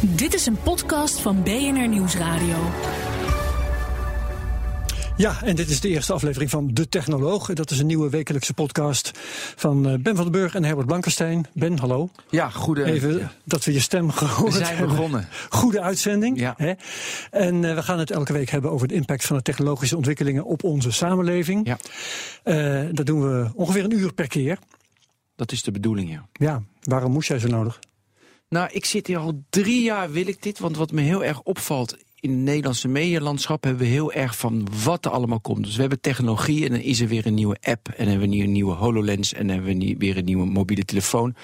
Dit is een podcast van BNR Nieuwsradio. Ja, en dit is de eerste aflevering van De Technoloog. Dat is een nieuwe wekelijkse podcast van eh, Ben van den Burg en Herbert Blankenstein. Ben, hallo. Ja, goede. Even ja. dat we je stem gehoord We zijn hebben. begonnen. Goede uitzending. Ja. Hè? En eh, we gaan het elke week hebben over de impact van de technologische ontwikkelingen op onze samenleving. Ja. Eh, dat doen we ongeveer een uur per keer. Dat is de bedoeling, ja. Ja, waarom moest jij zo nodig? Nou, ik zit hier al drie jaar, wil ik dit. Want wat me heel erg opvalt in het Nederlandse medialandschap... hebben we heel erg van wat er allemaal komt. Dus we hebben technologie en dan is er weer een nieuwe app... en dan hebben we een nieuwe HoloLens en dan hebben we weer een nieuwe mobiele telefoon.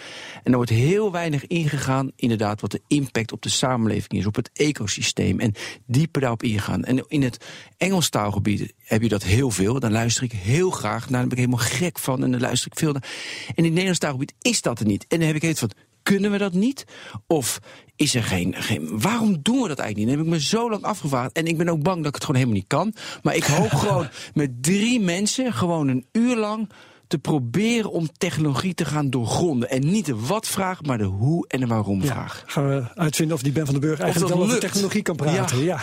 En er wordt heel weinig ingegaan, inderdaad... wat de impact op de samenleving is, op het ecosysteem. En dieper daarop ingaan. En in het Engelstaalgebied heb je dat heel veel. Dan luister ik heel graag naar, daar ben ik helemaal gek van... en dan luister ik veel naar. En in het Nederlandstaalgebied is dat er niet. En dan heb ik het van... Kunnen we dat niet? Of is er geen, geen. Waarom doen we dat eigenlijk niet? Dat heb ik me zo lang afgevraagd. En ik ben ook bang dat ik het gewoon helemaal niet kan. Maar ik hoop gewoon met drie mensen gewoon een uur lang te proberen om technologie te gaan doorgronden. En niet de wat-vraag, maar de hoe en de waarom-vraag. Gaan we uitvinden of die Ben van den Burg eigenlijk wel over technologie kan praten. Ja.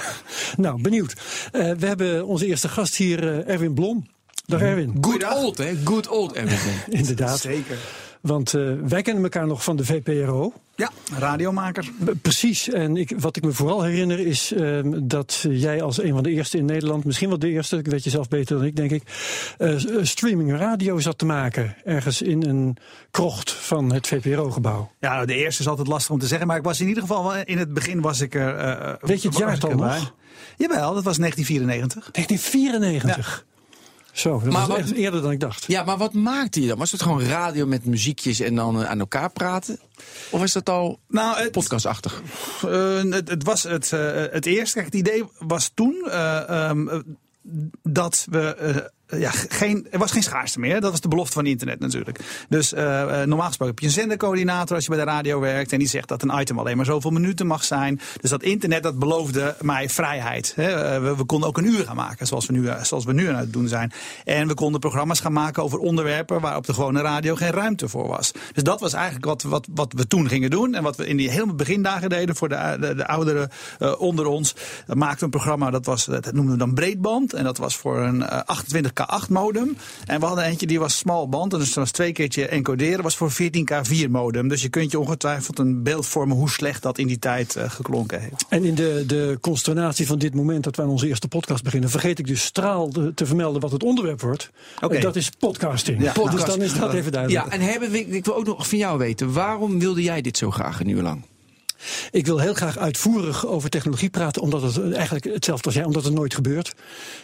Nou, benieuwd. Eh, we hebben onze eerste gast hier, eh, Erwin Blom. Dag Erwin. Good old, hè? Good old everything. Inderdaad. Zeker. Want eh, wij kennen elkaar nog van de VPRO. Ja, radiomaker. Precies. En ik, wat ik me vooral herinner is ehm, dat jij als een van de eerste in Nederland, misschien wel de eerste, ik weet je zelf beter dan ik, denk ik, eh, streaming radio zat te maken. Ergens in een krocht van het VPRO-gebouw. Ja, de eerste is altijd lastig om te zeggen, maar ik was in ieder geval in het begin was ik er. Weet je het jaartal nog? Jawel, dat was 1994. 1994. Zo, dat Maar was wat- echt eerder dan ik dacht. Ja, maar wat maakte je dan? Was het gewoon radio met muziekjes en dan eh, aan elkaar praten? Of is dat al Nou, het, podcastachtig? eh, het, het was het, eh, het eerste. Kijk, het idee was toen eh, ehm, eh, dat we. Eh, ja, geen, er was geen schaarste meer. Dat was de belofte van internet natuurlijk. Dus uh, normaal gesproken heb je een zendercoördinator als je bij de radio werkt. En die zegt dat een item alleen maar zoveel minuten mag zijn. Dus dat internet dat beloofde mij vrijheid. Hè. We, konden ook een uur gaan maken, zoals we, nu, zoals we nu aan het doen zijn. En we konden programma's gaan maken over onderwerpen waar op de gewone radio geen ruimte voor was. Dus dat was eigenlijk wat, wat, wat we toen gingen doen. En wat we in die hele begindagen deden voor de, de, de ouderen onder ons. We maakten een programma, dat, was, dat noemden we dan Breedband. En dat was voor een uh, 28 K8 modem. En we hadden eentje die was smalband. Dus dat was twee keertje encoderen. was voor 14K4 modem. Dus je kunt je ongetwijfeld een beeld vormen hoe slecht dat in die tijd eh, geklonken heeft. En in de, de consternatie van dit moment dat wij onze eerste podcast beginnen, vergeet ik dus straal te vermelden wat het onderwerp wordt. Oké. Dat is podcasting. Ja. Dus dan is dat even duidelijk. Ja, en hebben ik wil ook nog van jou weten, waarom wilde jij dit zo graag een uur lang? Ik wil heel graag uitvoerig over technologie praten, omdat het eigenlijk hetzelfde als jij, omdat het nooit gebeurt.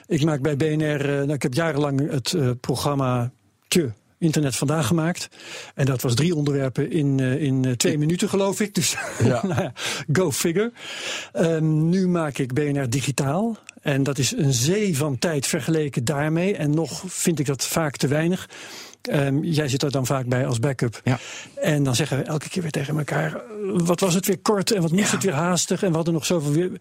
Ik maak bij BNR, eh, nou, ik heb jarenlang het eh, programma Tje. Internet vandaag gemaakt. En dat was drie onderwerpen in, eh, in eh, twee minuten, geloof ik. Dus Ja. nou go figure. Ehm, nu maak ik BNR digitaal. En dat is een zee van tijd vergeleken daarmee. En nog vind ik dat vaak te weinig. Ehm, jij zit er dan vaak bij als backup. Ja. En dan zeggen we elke keer weer tegen elkaar: eh, wat was het weer kort en wat moest het weer haastig en we hadden nog zoveel weer.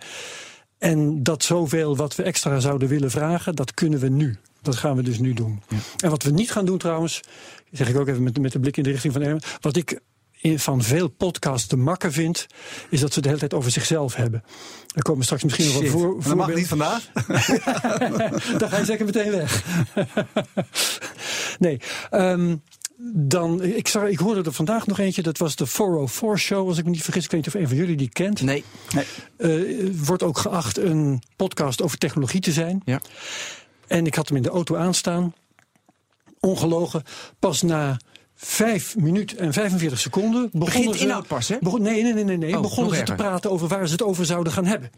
En dat zoveel wat we extra zouden willen vragen, dat kunnen we nu. Dat gaan we dus nu doen. En wat we niet gaan doen trouwens, zeg ik ook even met, met de blik in de richting van Erwin. Wat ik in, van veel podcasts te makken vind, is dat ze de hele tijd over zichzelf hebben. Er komen straks misschien nog wat voor, Maar dat mag niet vandaag. Dan ga je zeker meteen weg. nee. ehm, dan, ik, zag, ik hoorde er vandaag nog eentje, dat was de 404 Show, als ik me niet vergis. Ik weet niet of een van jullie die kent. Nee. Eh, wordt ook geacht een podcast over technologie te zijn. Ja. En ik had hem in de auto aanstaan. Ongelogen. Pas na 5 minuten en 45 seconden begonnen Begint ze. inhoud pas, hè? begon- nee, nee, nee, nee. nee Oh, begonnen ze te praten over waar ze het over zouden gaan hebben.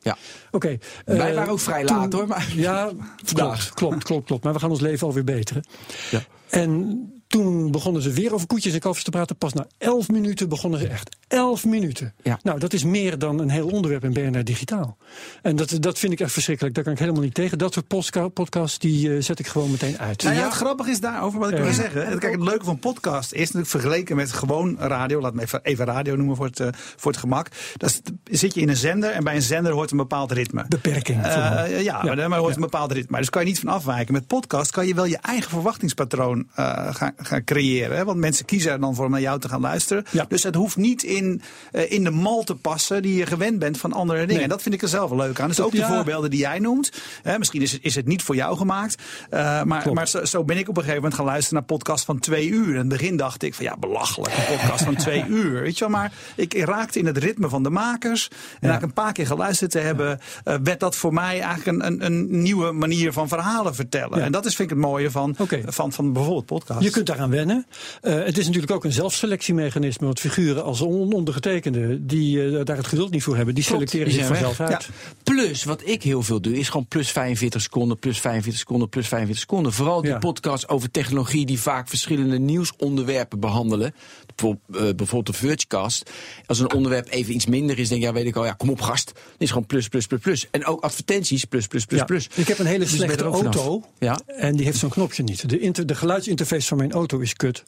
Ja. Oké. Wij eh, waren ook vrij toen- laat hoor. Maar... Ja, Vandaag. klopt, klopt, klopt, klopt. Maar we gaan ons leven alweer beteren. Ja. En Toen begonnen ze weer over koetjes en kalfjes te praten. Pas na elf minuten begonnen ze echt. Elf minuten. Ja. Nou, dat is meer dan een heel onderwerp in BNR Digitaal. En dat, dat vind ik echt verschrikkelijk. Daar kan ik helemaal niet tegen. Dat soort postka- podcasts, die eh, zet ik gewoon meteen uit. Nou ja, het grappige is daarover wat ik Ja. wil zeggen. Kijk, het leuke van podcast is natuurlijk vergeleken met gewoon radio. Laat me even, even radio noemen voor het, eh, voor het gemak. Dat is- zit je in een zender en bij een zender hoort een bepaald ritme. Beperking. Eh, vooral. ja, maar, maar hoort een bepaald ritme. Dus kan je niet van afwijken. Met podcast kan je wel je eigen verwachtingspatroon eh, gaan, gaan creëren. Hè? Want mensen kiezen er dan voor om naar jou te gaan luisteren. Ja. Dus het hoeft niet in, eh, in de mal te passen die je gewend bent van andere dingen. Nee. En dat vind ik er zelf wel leuk aan. Dus ook de voorbeelden die jij noemt. Hè, misschien is het, is het niet voor jou gemaakt. eh, maar maar zo, zo ben ik op een gegeven moment gaan luisteren naar podcast van twee uur. In het begin dacht ik van ja, belachelijk. Een podcast van twee uur. Weet je wel, maar ik raakte in het ritme van de makers. En na ik een paar keer geluisterd te hebben, eh, werd dat voor mij eigenlijk een, een, een nieuwe manier van verhalen vertellen. En dat is vind ik het mooie van, van, van bijvoorbeeld podcast. Je kunt daaraan wennen. Eh, het is natuurlijk ook een zelfselectiemechanisme. Want figuren als on- ondergetekende, die eh, daar het geduld niet voor hebben, die Klopt, selecteren zich vanzelf weg. uit. Plus, wat ik heel veel doe, is gewoon plus 45 seconden, plus 45 seconden, plus 45 seconden. Vooral die Ja. podcasts over technologie die vaak verschillende nieuwsonderwerpen behandelen. Bijvoorbeeld, eh, bijvoorbeeld de Vergecast. Als een onderwerp even iets minder is, denk ik, ja, weet ik al, ja, kom op gast. Is gewoon plus, plus, plus, plus. En ook advertenties, plus, plus, plus, Ja. plus. Ik heb een hele Dus slechte auto. Ja. En die heeft zo'n knopje niet. De, inter, de geluidsinterface van mijn auto is kut.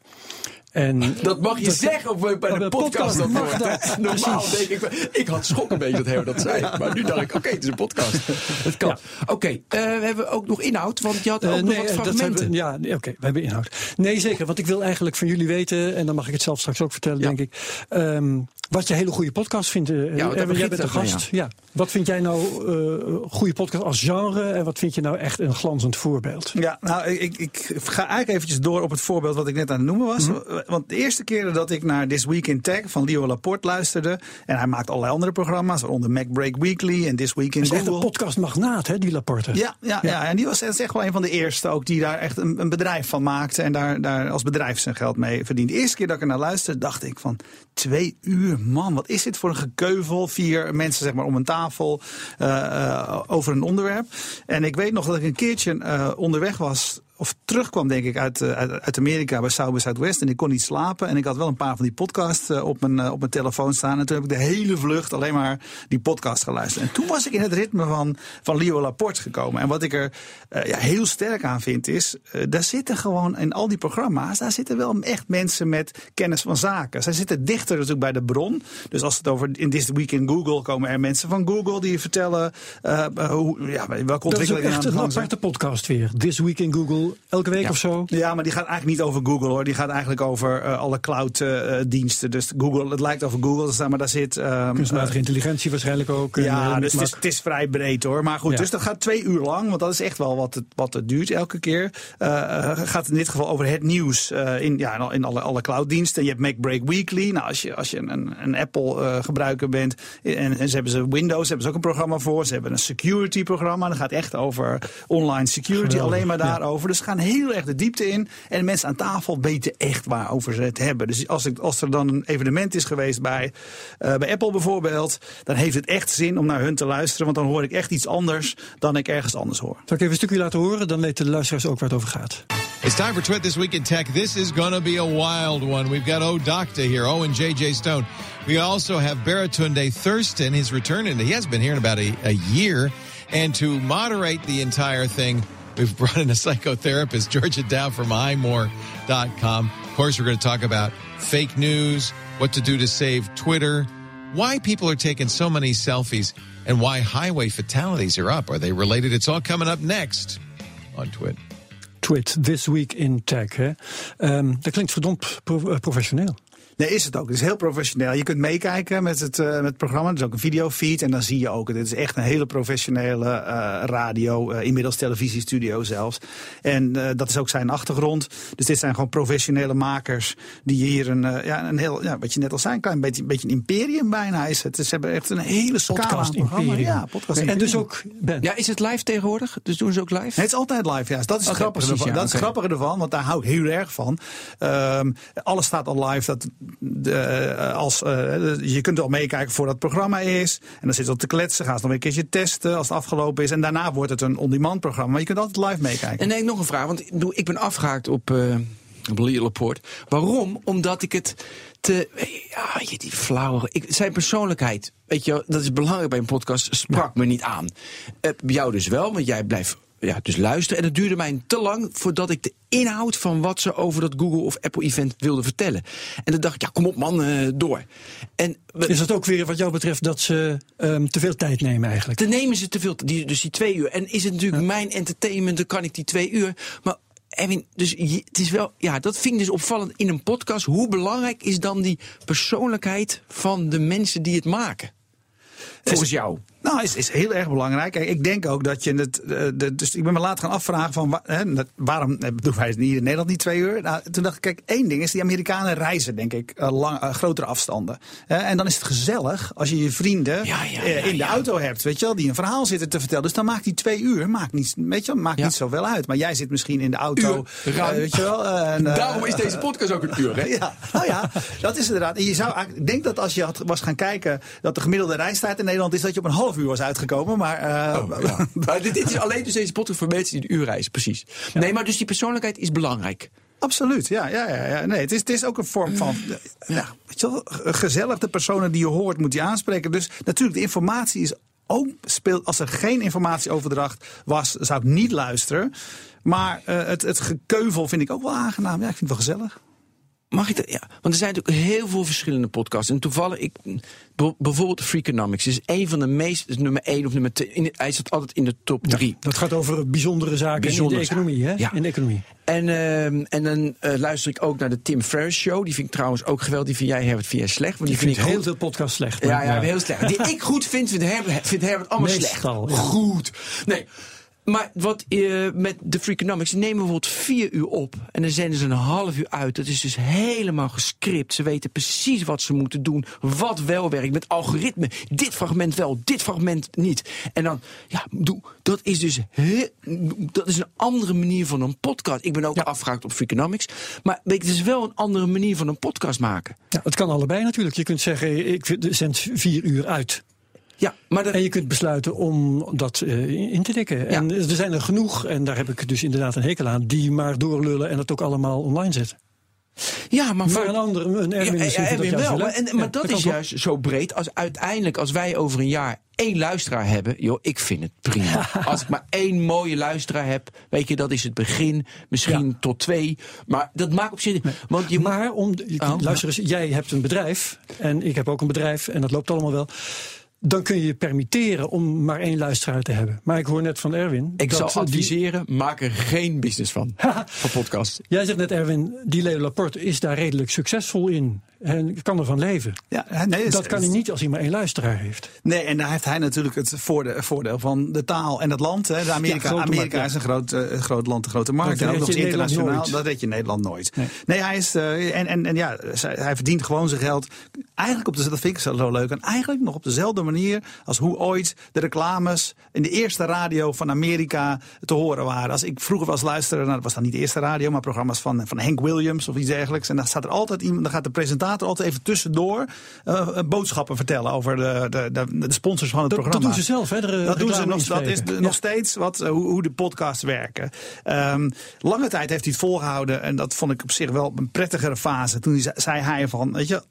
En Dat mag je zeggen bij Oh, de bij podcast. Dat mag dat. Normaal denk ik, ik had schok een beetje dat hij dat zei. Maar nu dacht ik, oké, het is een podcast. Het kan. Oké, eh, we hebben ook nog inhoud, want je had ook Eh, nog nee, wat eh, fragmenten. ja, oké, we hebben inhoud. Nee, zeker, want ik wil eigenlijk van jullie weten, en dan mag ik het zelf straks ook vertellen, Ja. denk ik, ehm, wat je hele goede podcast vindt. eh, daar Erwin, jij begint bent de gast. Ja. Wat vind jij nou eh goede podcast als genre en wat vind je nou echt een glanzend voorbeeld? Ja, nou, ik, ik ga eigenlijk eventjes door op het voorbeeld wat ik net aan het noemen was. Mhm. Want de eerste keer dat ik naar This Week in Tech van Leo Laporte luisterde... en hij maakt allerlei andere programma's, waaronder MacBreak Weekly en This Week in Het is echt Google. een podcastmagnaat, hè, die Laporte. Ja, ja, ja. en die was echt wel een van de eerste ook die daar echt een, een bedrijf van maakte en daar, daar als bedrijf zijn geld mee verdient. De eerste keer dat ik er naar luisterde, dacht ik van twee uur, man, wat is dit voor een gekeuvel? Vier mensen zeg maar om een tafel eh, eh, over een onderwerp. En ik weet nog dat ik een keertje eh, onderweg was of terugkwam, denk ik, uit, eh, uit, uit Amerika bij South by Southwest. En ik kon niet slapen. En ik had wel een paar van die podcasts eh, op, mijn, eh, op mijn telefoon staan. En toen heb ik de hele vlucht alleen maar die podcast geluisterd. En toen was ik in het ritme van, van Leo Laporte gekomen. En wat ik er ja, heel sterk aan vind, is. daar zitten gewoon in al die programma's. daar zitten wel echt mensen met kennis van zaken. Zij zitten dichter natuurlijk bij de bron. Dus als het over in This Week in Google komen er mensen van Google die vertellen. eh, eh, hoe, ja, welke Dat is ook ontwikkelingen echt aan de een gang zijn. aparte podcast weer. This Week in Google, elke week Ja. of zo. Ja, maar die gaat eigenlijk niet over Google hoor. Die gaat eigenlijk over eh, alle cloud-diensten. dus Google, het lijkt over Google, dus, maar daar zit. ehm, Kunstmatige intelligentie waarschijnlijk ook. ja, eh, dus het is, het is vrij breed hoor. Maar goed, Ja. dus dat gaat twee uur lang, want dat is echt wel wat het, wat het duurt elke keer. Eh, eh, gaat in dit geval over het nieuws eh, in, ja, in alle, alle clouddiensten. Je hebt MacBreak Weekly. Nou, als je, als je een, een Apple-gebruiker bent en, en ze hebben ze Windows, hebben ze ook een programma voor. Ze hebben een security-programma. Dat gaat echt over online security, Geweldig, alleen maar ja. Dus ze gaan heel erg de diepte in. En de mensen aan tafel weten echt waarover ze het hebben. Dus als, ik, als er dan een evenement is geweest bij, eh, bij Apple bijvoorbeeld, dan heeft het echt zin om naar hun te luisteren. Want dan hoor ik echt iets anders dan ik ergens anders hoor. Zal ik even een stukje laten horen? Dan weten de luisteraars ook waar het over gaat. It's time for Twit This Week in Tech. This is going to be a wild one. We've got O Docta here, O and JJ Stone. We also have Baratunde Thurston, his return, and he has been here in about a, a year. And to moderate the entire thing, we've brought in a psychotherapist, Georgia Dow from iMore.com. Of course, we're going to talk about fake news, what to do to save Twitter, why people are taking so many selfies, and why highway fatalities are up. Are they related? It's all coming up next on Twit. Twit, This Week in Tech. Hè? Ehm, dat klinkt verdomd pro- eh, professioneel. Nee, is het ook. Het is heel professioneel. Je kunt meekijken met het, eh, met het programma. Er is ook een videofeed en dan zie je ook. Het is echt een hele professionele eh, radio, eh, inmiddels televisiestudio zelfs. En eh, dat is ook zijn achtergrond. Dus dit zijn gewoon professionele makers die hier een, ja, een heel, ja, wat je net al zei, een klein beetje, beetje een imperium bijna is het. Dus ze hebben echt een hele scala Podcast programma. Imperium. Ja, podcast en dus ook Ben. Ja, is het live tegenwoordig? Dus doen ze ook live? Nee, het is altijd live, ja. Dat is het Oké, grappige precies, ervan. ja, dat is het grappige ervan, want daar hou ik heel erg van. Ehm, alles staat al live. Dat, de, eh, als, eh, je kunt al meekijken voor dat programma is. En dan zit het op te kletsen. Gaan ze nog een keertje testen als het afgelopen is. En daarna wordt het een on-demand programma. Maar je kunt altijd live meekijken. En nee, nog een vraag. Want ik ben afgehaakt op, Leo Laporte. Waarom? Omdat ik het te. Ja, je, die flauwe. Ik, zijn persoonlijkheid, weet je, dat is belangrijk bij een podcast, sprak me niet aan. Uh, bij jou dus wel, want jij blijft ja, dus luisteren. En het duurde mij te lang voordat ik de inhoud van wat ze over dat Google of Apple event wilden vertellen. En dan dacht ik, ja, kom op man, uh, door. En, is dat ook weer wat jou betreft dat ze um, te veel tijd nemen eigenlijk? Dan nemen ze te veel, die, dus die twee uur. En is het natuurlijk ja. mijn entertainment, dan kan ik die twee uur. Maar Erwin, dus het is wel, ja, dat vind ik dus opvallend in een podcast. Hoe belangrijk is dan die persoonlijkheid van de mensen die het maken? Volgens jou? Nou, is, is heel erg belangrijk. Kijk, ik denk ook dat je het. Uh, de, dus ik ben me later gaan afvragen van hè, waarom doen wij het niet in Nederland niet twee uur? Nou, toen dacht ik, kijk, één ding is die Amerikanen reizen, denk ik, uh, lang, uh, grotere afstanden. en dan is het gezellig als je je vrienden ja, ja, ja, in de auto hebt, weet je wel, die een verhaal zitten te vertellen. Dus dan maakt die twee uur maakt niet, weet je, maakt niet zoveel uit. Maar jij zit misschien in de auto, weet je wel. En, Daarom is deze podcast ook een uur, hè? ja, nou ja, dat is inderdaad. En je zou, ik denk dat als je had, was gaan kijken dat de gemiddelde reistijd in Nederland is dat je op een half uur was uitgekomen. Maar, uh, oh, ja. maar dit, dit, is alleen dus deze podcast voor mensen die de uur reizen, precies. Ja. Nee, maar dus die persoonlijkheid is belangrijk. Absoluut, ja. ja, ja, ja. Nee, het, is, het is ook een vorm van. Ja, weet je wel, gezellig. De personen die je hoort, moet je aanspreken. Dus natuurlijk, de informatie is ook speelt. Als er geen informatieoverdracht was, zou ik niet luisteren. Maar uh, het, het gekeuvel vind ik ook wel aangenaam. Ja, ik vind het wel gezellig. Mag ik dat? Ja, want er zijn natuurlijk heel veel verschillende podcasts. En toevallig, ik, bijvoorbeeld Freakonomics is een van de meest, is nummer één of nummer twee. In, hij zit altijd in de top drie. Ja, dat gaat over bijzondere zaken bijzondere in de economie, hè? Ja. In de economie. En, uh, en dan uh, luister ik ook naar de Tim Ferriss Show. Die vind ik trouwens ook geweldig. Die vind jij, Herbert, vind jij slecht. Want die, die vind ik heel veel podcasts slecht. Ja, ja, ja, heel slecht. Die ik goed vind, vindt Herbert, vindt Herbert allemaal Meestal, slecht. Goed. Nee. Maar wat uh, met de Freakonomics, die nemen bijvoorbeeld vier uur op. En dan zenden ze een half uur uit. Dat is dus helemaal gescript. Ze weten precies wat ze moeten doen. Wat wel werkt. Met algoritme. Dit fragment wel, dit fragment niet. En dan, ja, dat is dus heel, dat is een andere manier van een podcast. Ik ben ook ja. op Freakonomics. Maar weet je, het is wel een andere manier van een podcast maken. Ja, het kan allebei natuurlijk. Je kunt zeggen, ik zend vier uur uit. Ja, maar. En je kunt besluiten om dat uh, in te dikken. Ja. En er zijn er genoeg, en daar heb ik dus inderdaad een hekel aan, die maar doorlullen en het ook allemaal online zetten. Ja, maar, maar voor een ander, een Erwin, ja, ja, Erwin wel. Maar, en, maar ja, dat, dat is juist zo breed. Als uiteindelijk, als wij over een jaar één luisteraar hebben, joh, ik vind het prima. Als ik maar één mooie luisteraar heb, weet je, dat is het begin. Misschien ja. tot twee. Maar dat maakt op zich. Nee. Want je maar om, je, oh, luister eens, jij hebt een bedrijf en ik heb ook een bedrijf en dat loopt allemaal wel dan kun je je permitteren om maar één luisteraar te hebben. Maar ik hoor net van Erwin. Ik dat zou adviseren, die... maak er geen business van. van podcast. Jij zegt net, Erwin, die Leo Laporte is daar redelijk succesvol in. En kan ervan leven. Ja, nee, dat kan hij niet als hij maar één luisteraar heeft. Nee, en daar heeft hij natuurlijk het voordeel, voordeel van de taal en het land. Hè. De Amerika, ja, Amerika markt, ja. is een groot, uh, groot land, een grote markt. En ook nog eens internationaal. Dat weet je in Nederland nooit. Nee, nee hij is. Uh, en, en, en ja, hij verdient gewoon zijn geld. Eigenlijk op de, dat vind ik zo leuk. En eigenlijk nog op dezelfde manier als hoe ooit de reclames in de eerste radio van Amerika te horen waren. Als ik vroeger was luisteren, nou, dat was dan niet de eerste radio, maar programma's van, van Hank Williams of iets dergelijks. En dan staat er altijd iemand, dan gaat de presentator altijd even tussendoor uh, boodschappen vertellen over de, de, de, de sponsors van het dat, programma. Dat doen ze zelf, hè? De dat doen ze nog, dat is ja. nog steeds wat, uh, hoe, hoe, de podcasts werken. Um, lange tijd heeft hij het volgehouden en dat vond ik op zich wel een prettigere fase. Toen zei hij van, weet je,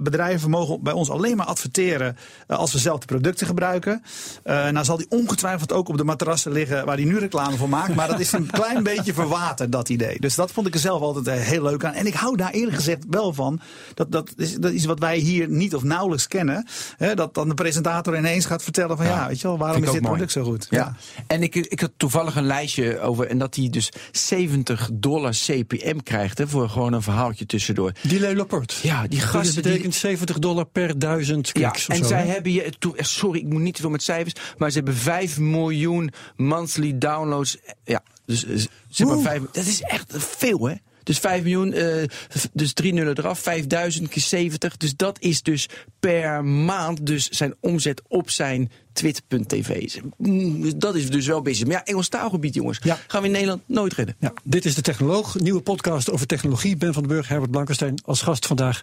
bedrijven mogen bij ons alleen maar adverteren uh, als we zelf de producten gebruiken. nou zal hij ongetwijfeld ook op de matrassen liggen waar hij nu reclame voor maakt, maar dat is een klein beetje verwaterd, dat idee. Dus dat vond ik er zelf altijd heel leuk aan. En ik hou daar eerlijk gezegd wel van dat, dat, is, dat is wat wij hier niet of nauwelijks kennen. Hè, dat dan de presentator ineens gaat vertellen van ja, ja weet je wel, waarom is dit product zo goed? Ja. ja. En ik, ik had toevallig een lijstje over en dat hij dus 70 dollar CPM krijgt hè, voor gewoon een verhaaltje tussendoor. Die Le Laporte. Ja, die gasten. Dat betekent die, 70 dollar per duizend kliks ja, en zo, zij hè? hebben je, sorry, ik moet niet te veel met cijfers, maar ze hebben 5 miljoen monthly downloads. Ja, dus zeg maar 5, dat is echt veel hè. Dus 5 miljoen, uh, dus 3 nullen eraf, 5000 keer 70. Dus dat is dus per maand dus zijn omzet op zijn twit.tv. Mm, Dat is dus wel bezig. Maar ja, Engels taalgebied, jongens, Ja. gaan we in Nederland nooit redden. Ja, dit is de Technoloog, nieuwe podcast over technologie. Ben van den Burg, Herbert Blankenstein als gast vandaag.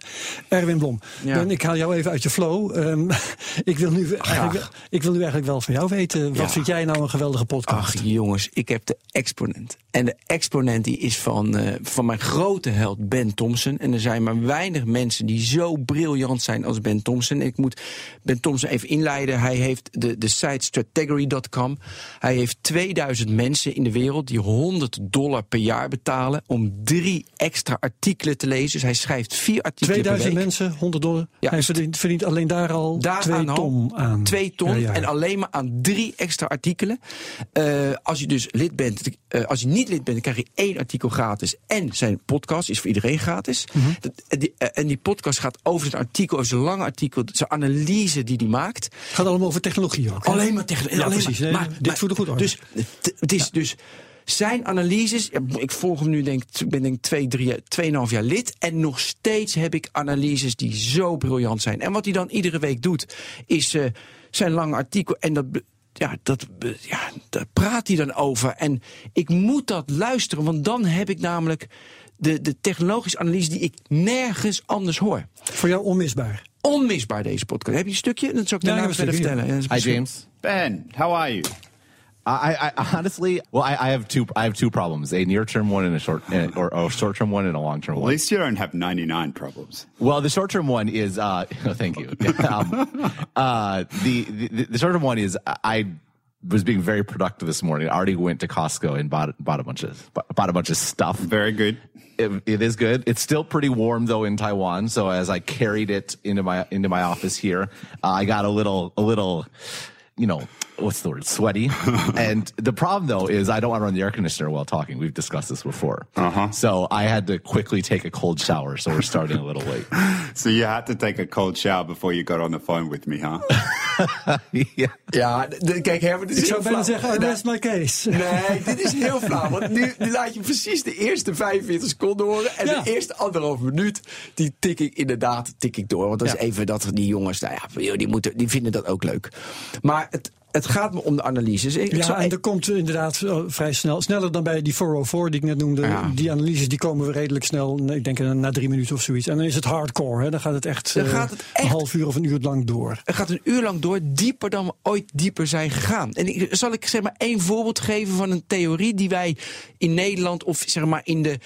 Erwin Blom. Ja. Ben, ik haal jou even uit je flow. Ehm, ik, wil nu eigenlijk, ik wil nu eigenlijk wel van jou weten. Wat Ja. vind jij nou een geweldige podcast? Ach jongens, ik heb de exponent. En de exponent die is van, eh, van mijn grote held Ben Thompson. En er zijn maar weinig mensen die zo briljant zijn als Ben Thompson. Ik moet Ben Thompson even inleiden. Hij heeft de, de site strategory.com. Hij heeft 2000 mensen in de wereld die 100 dollar per jaar betalen... om drie extra artikelen te lezen. Dus hij schrijft vier artikelen 2000 per week. mensen, 100 dollar. Ja. Hij verdient, verdient alleen daar al Daar 2 aan ton aan. Twee ton Ja, ja. en alleen maar aan drie extra artikelen. Eh, als je dus lid bent, eh, als je niet lid bent, dan krijg je één artikel gratis. En zijn podcast is voor iedereen gratis. Mhm. Dat, en, die, eh, en die podcast gaat over zijn artikel, over zijn lange artikel, zijn analyse die hij maakt. Het gaat allemaal over technologie ook. hè? Alleen maar. Ja, alleen precies. Maar, Nee, maar- dit maar- voelde goed orde. Dus het, is dus. Zijn analyses, ik volg hem nu denk ik ben denk twee, drie, tweeënhalf jaar lid. En nog steeds heb ik analyses die zo briljant zijn. En wat hij dan iedere week doet, is eh, zijn lange artikel. En dat, ja, dat, ja, daar praat hij dan over. En ik moet dat luisteren, want dan heb ik namelijk de, de technologische analyse die ik nergens anders hoor. Voor jou onmisbaar. Onmisbaar deze podcast. Heb je een stukje? Dat zou ik Ja, daarna ik heb een verder stukje, vertellen. Ja, dat Hi, James. Ben, how are you? I, I honestly, well, I, I have two. I have two problems: a near-term one and a short, and, or, or a short-term one and a long-term one. At one. least you don't have 99 problems. Well, the short-term one is. Uh, thank you. um, uh, the, the the short-term one is I was being very productive this morning. I already went to Costco and bought bought a bunch of bought a bunch of stuff. Very good. It, it is good. It's still pretty warm though in Taiwan. So as I carried it into my into my office here, uh, I got a little a little, you know, what's the word? Sweaty. and the problem though is I don't want to run the air conditioner while talking. We've discussed this before. Uh-huh. So I had to quickly take a cold shower. So we're starting a little late. So you had to take a cold shower before you got on the phone with me, huh? yeah. Ja, de- kijk, Herbert, dit Ik is zou heel bijna flauw. zeggen, rest my case. Nee, dit is heel flauw. Want nu, nu laat je precies de eerste 45 seconden horen. En Ja. de eerste anderhalf minuut, die tik ik inderdaad tik ik door. Want dat Ja. is even dat die jongens, nou ja, die, moeten, die vinden dat ook leuk. Maar het, het gaat me om de analyses. Ik, Ja, en er komt inderdaad vrij snel, sneller dan bij die 404 die ik net noemde. Ja. Die analyses die komen we redelijk snel, ik denk na drie minuten of zoiets. En dan is het hardcore, hè? dan gaat het echt, Dan eh, gaat het echt- een half uur of een uur lang door. Het gaat een uur lang door, dieper dan we ooit dieper zijn gegaan. En ik, zal ik zeg maar één voorbeeld geven van een theorie die wij in Nederland of zeg maar in de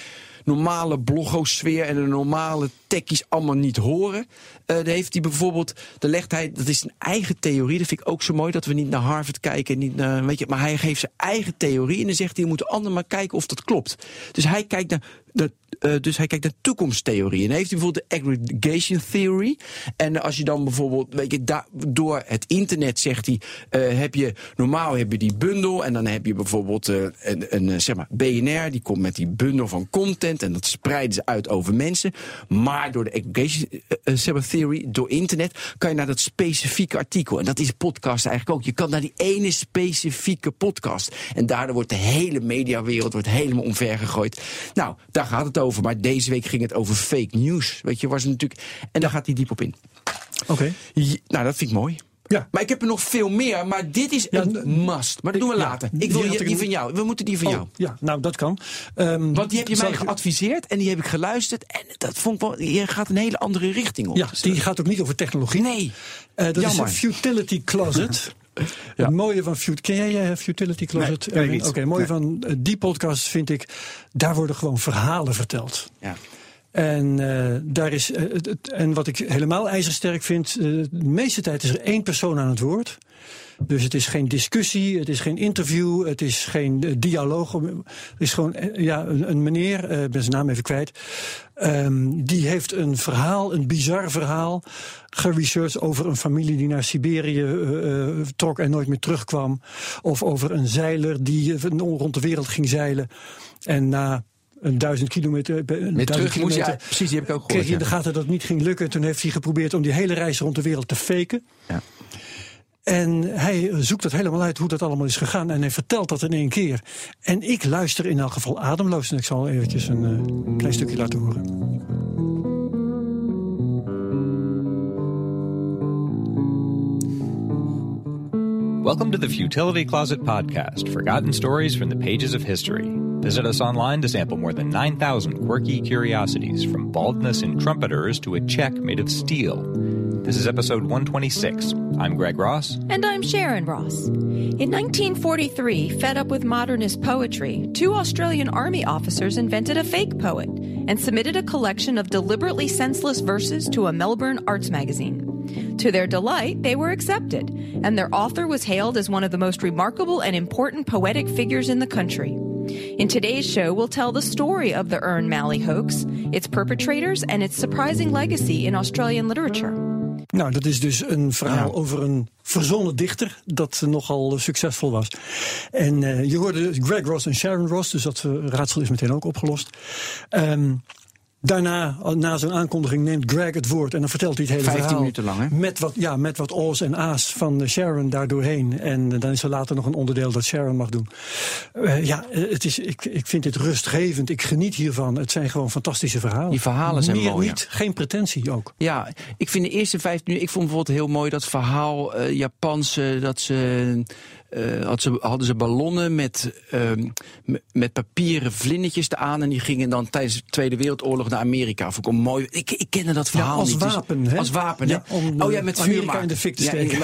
normale blogosfeer en de normale techies allemaal niet horen. Eh daar heeft hij bijvoorbeeld, daar legt hij, dat is een eigen theorie, dat vind ik ook zo mooi, dat we niet naar Harvard kijken, niet weet je, maar hij geeft zijn eigen theorie en dan zegt hij, je moet anderen maar kijken of dat klopt. Dus hij kijkt naar, de, eh, dus hij kijkt naar toekomsttheorie. En heeft hij bijvoorbeeld de aggregation theory. En als je dan bijvoorbeeld, weet je, door het internet zegt hij, eh, heb je, normaal heb je die bundel en dan heb je bijvoorbeeld eh, een, een, zeg maar, BNR, die komt met die bundel van content en dat spreiden ze uit over mensen. Maar door de aggregation zeg maar, theory, door internet, kan je naar dat specifieke artikel. En dat is podcast eigenlijk ook. Je kan naar die ene specifieke podcast. En daardoor wordt de hele mediawereld wordt helemaal omver gegooid. Nou, daar gaat het over. Maar deze week ging het over fake news. Weet je, was het natuurlijk. En daar gaat hij diep op in. Oké. Ja, nou, dat vind ik mooi. Ja. Maar ik heb er nog veel meer, maar dit is Ja, een must. Maar dat doen we later. Ik wil die, een- van jou. We moeten die van Oh, jou. ja, nou dat kan. Ehm, Want die heb je mij ik- geadviseerd en die heb ik geluisterd. En dat vond ik wel. Je gaat een hele andere richting op. Ja, die gaat ook niet over technologie. Nee. Eh, dat Jammer. is een futility closet. Het mooie van Fut ken jij eh, Futility Closet? Nee. Oké, het mooie van eh, die podcast vind ik, daar worden gewoon verhalen verteld. Ja. En, eh, daar is, eh, en wat ik helemaal ijzersterk vind, eh, de meeste tijd is er één persoon aan het woord. Dus het is geen discussie, het is geen interview, het is geen dialoog. Het is gewoon ja, een, een meneer, ik ben zijn naam even kwijt. ehm, die heeft een verhaal, een bizar verhaal, geresearched over een familie die naar Siberië trok en nooit meer terugkwam. Of over een zeiler die rond de wereld ging zeilen. En na een duizend kilometer. Eh, met terug kilometer, je, precies, die heb ik ook gehoord. Kreeg je in de gaten dat niet ging lukken. Toen heeft hij geprobeerd om die hele reis rond de wereld te faken. Ja. En hij eh, zoekt dat helemaal uit hoe dat allemaal is gegaan. En hij vertelt dat in één keer. En ik luister in elk geval ademloos. En ik zal eventjes een eh, klein stukje laten horen. Welcome to the Futility Closet podcast, forgotten stories from the pages of history. Visit us online to sample more than 9,000 quirky curiosities, from baldness in trumpeters to a check made of steel. This is episode 126. I'm Greg Ross. And I'm Sharon Ross. In 1943, fed up with modernist poetry, two Australian Army officers invented a fake poet and submitted a collection of deliberately senseless verses to a Melbourne arts magazine. To their delight, they were accepted, and their author was hailed as one of the most remarkable and important poetic figures in the country. In today's show, we'll tell the story of the Ern Malley hoax, its perpetrators, and its surprising legacy in Australian literature. Nou, dat is dus een verhaal over een verzonnen dichter dat nogal succesvol was. En uh, je hoorde Greg Ross en Sharon Ross, dus dat uh, raadsel is meteen ook opgelost. Um, Daarna, na zo'n aankondiging, neemt Greg het woord en dan vertelt hij het hele 15 verhaal. minuten lang, hè? Met wat, ja, met wat O's en A's van Sharon daardoorheen. En dan is er later nog een onderdeel dat Sharon mag doen. Uh, ja, het is, ik, ik vind dit rustgevend. Ik geniet hiervan. Het zijn gewoon fantastische verhalen. Die verhalen zijn Meer mooi. niet, geen pretentie ook. Ja, ik vind de eerste 15 minuten. Ik vond bijvoorbeeld heel mooi dat verhaal uh, Japanse dat ze. Uh, had ze, hadden ze ballonnen met, uh, met papieren vlindertjes aan. En die gingen dan tijdens de Tweede Wereldoorlog naar Amerika. Vond ik mooi. Ik, ik kende dat verhaal ja, als niet. Wapen, dus, hè? Als wapen, ja, hè? Om oh ja, met Amerika vuur in de fik te ja, steken.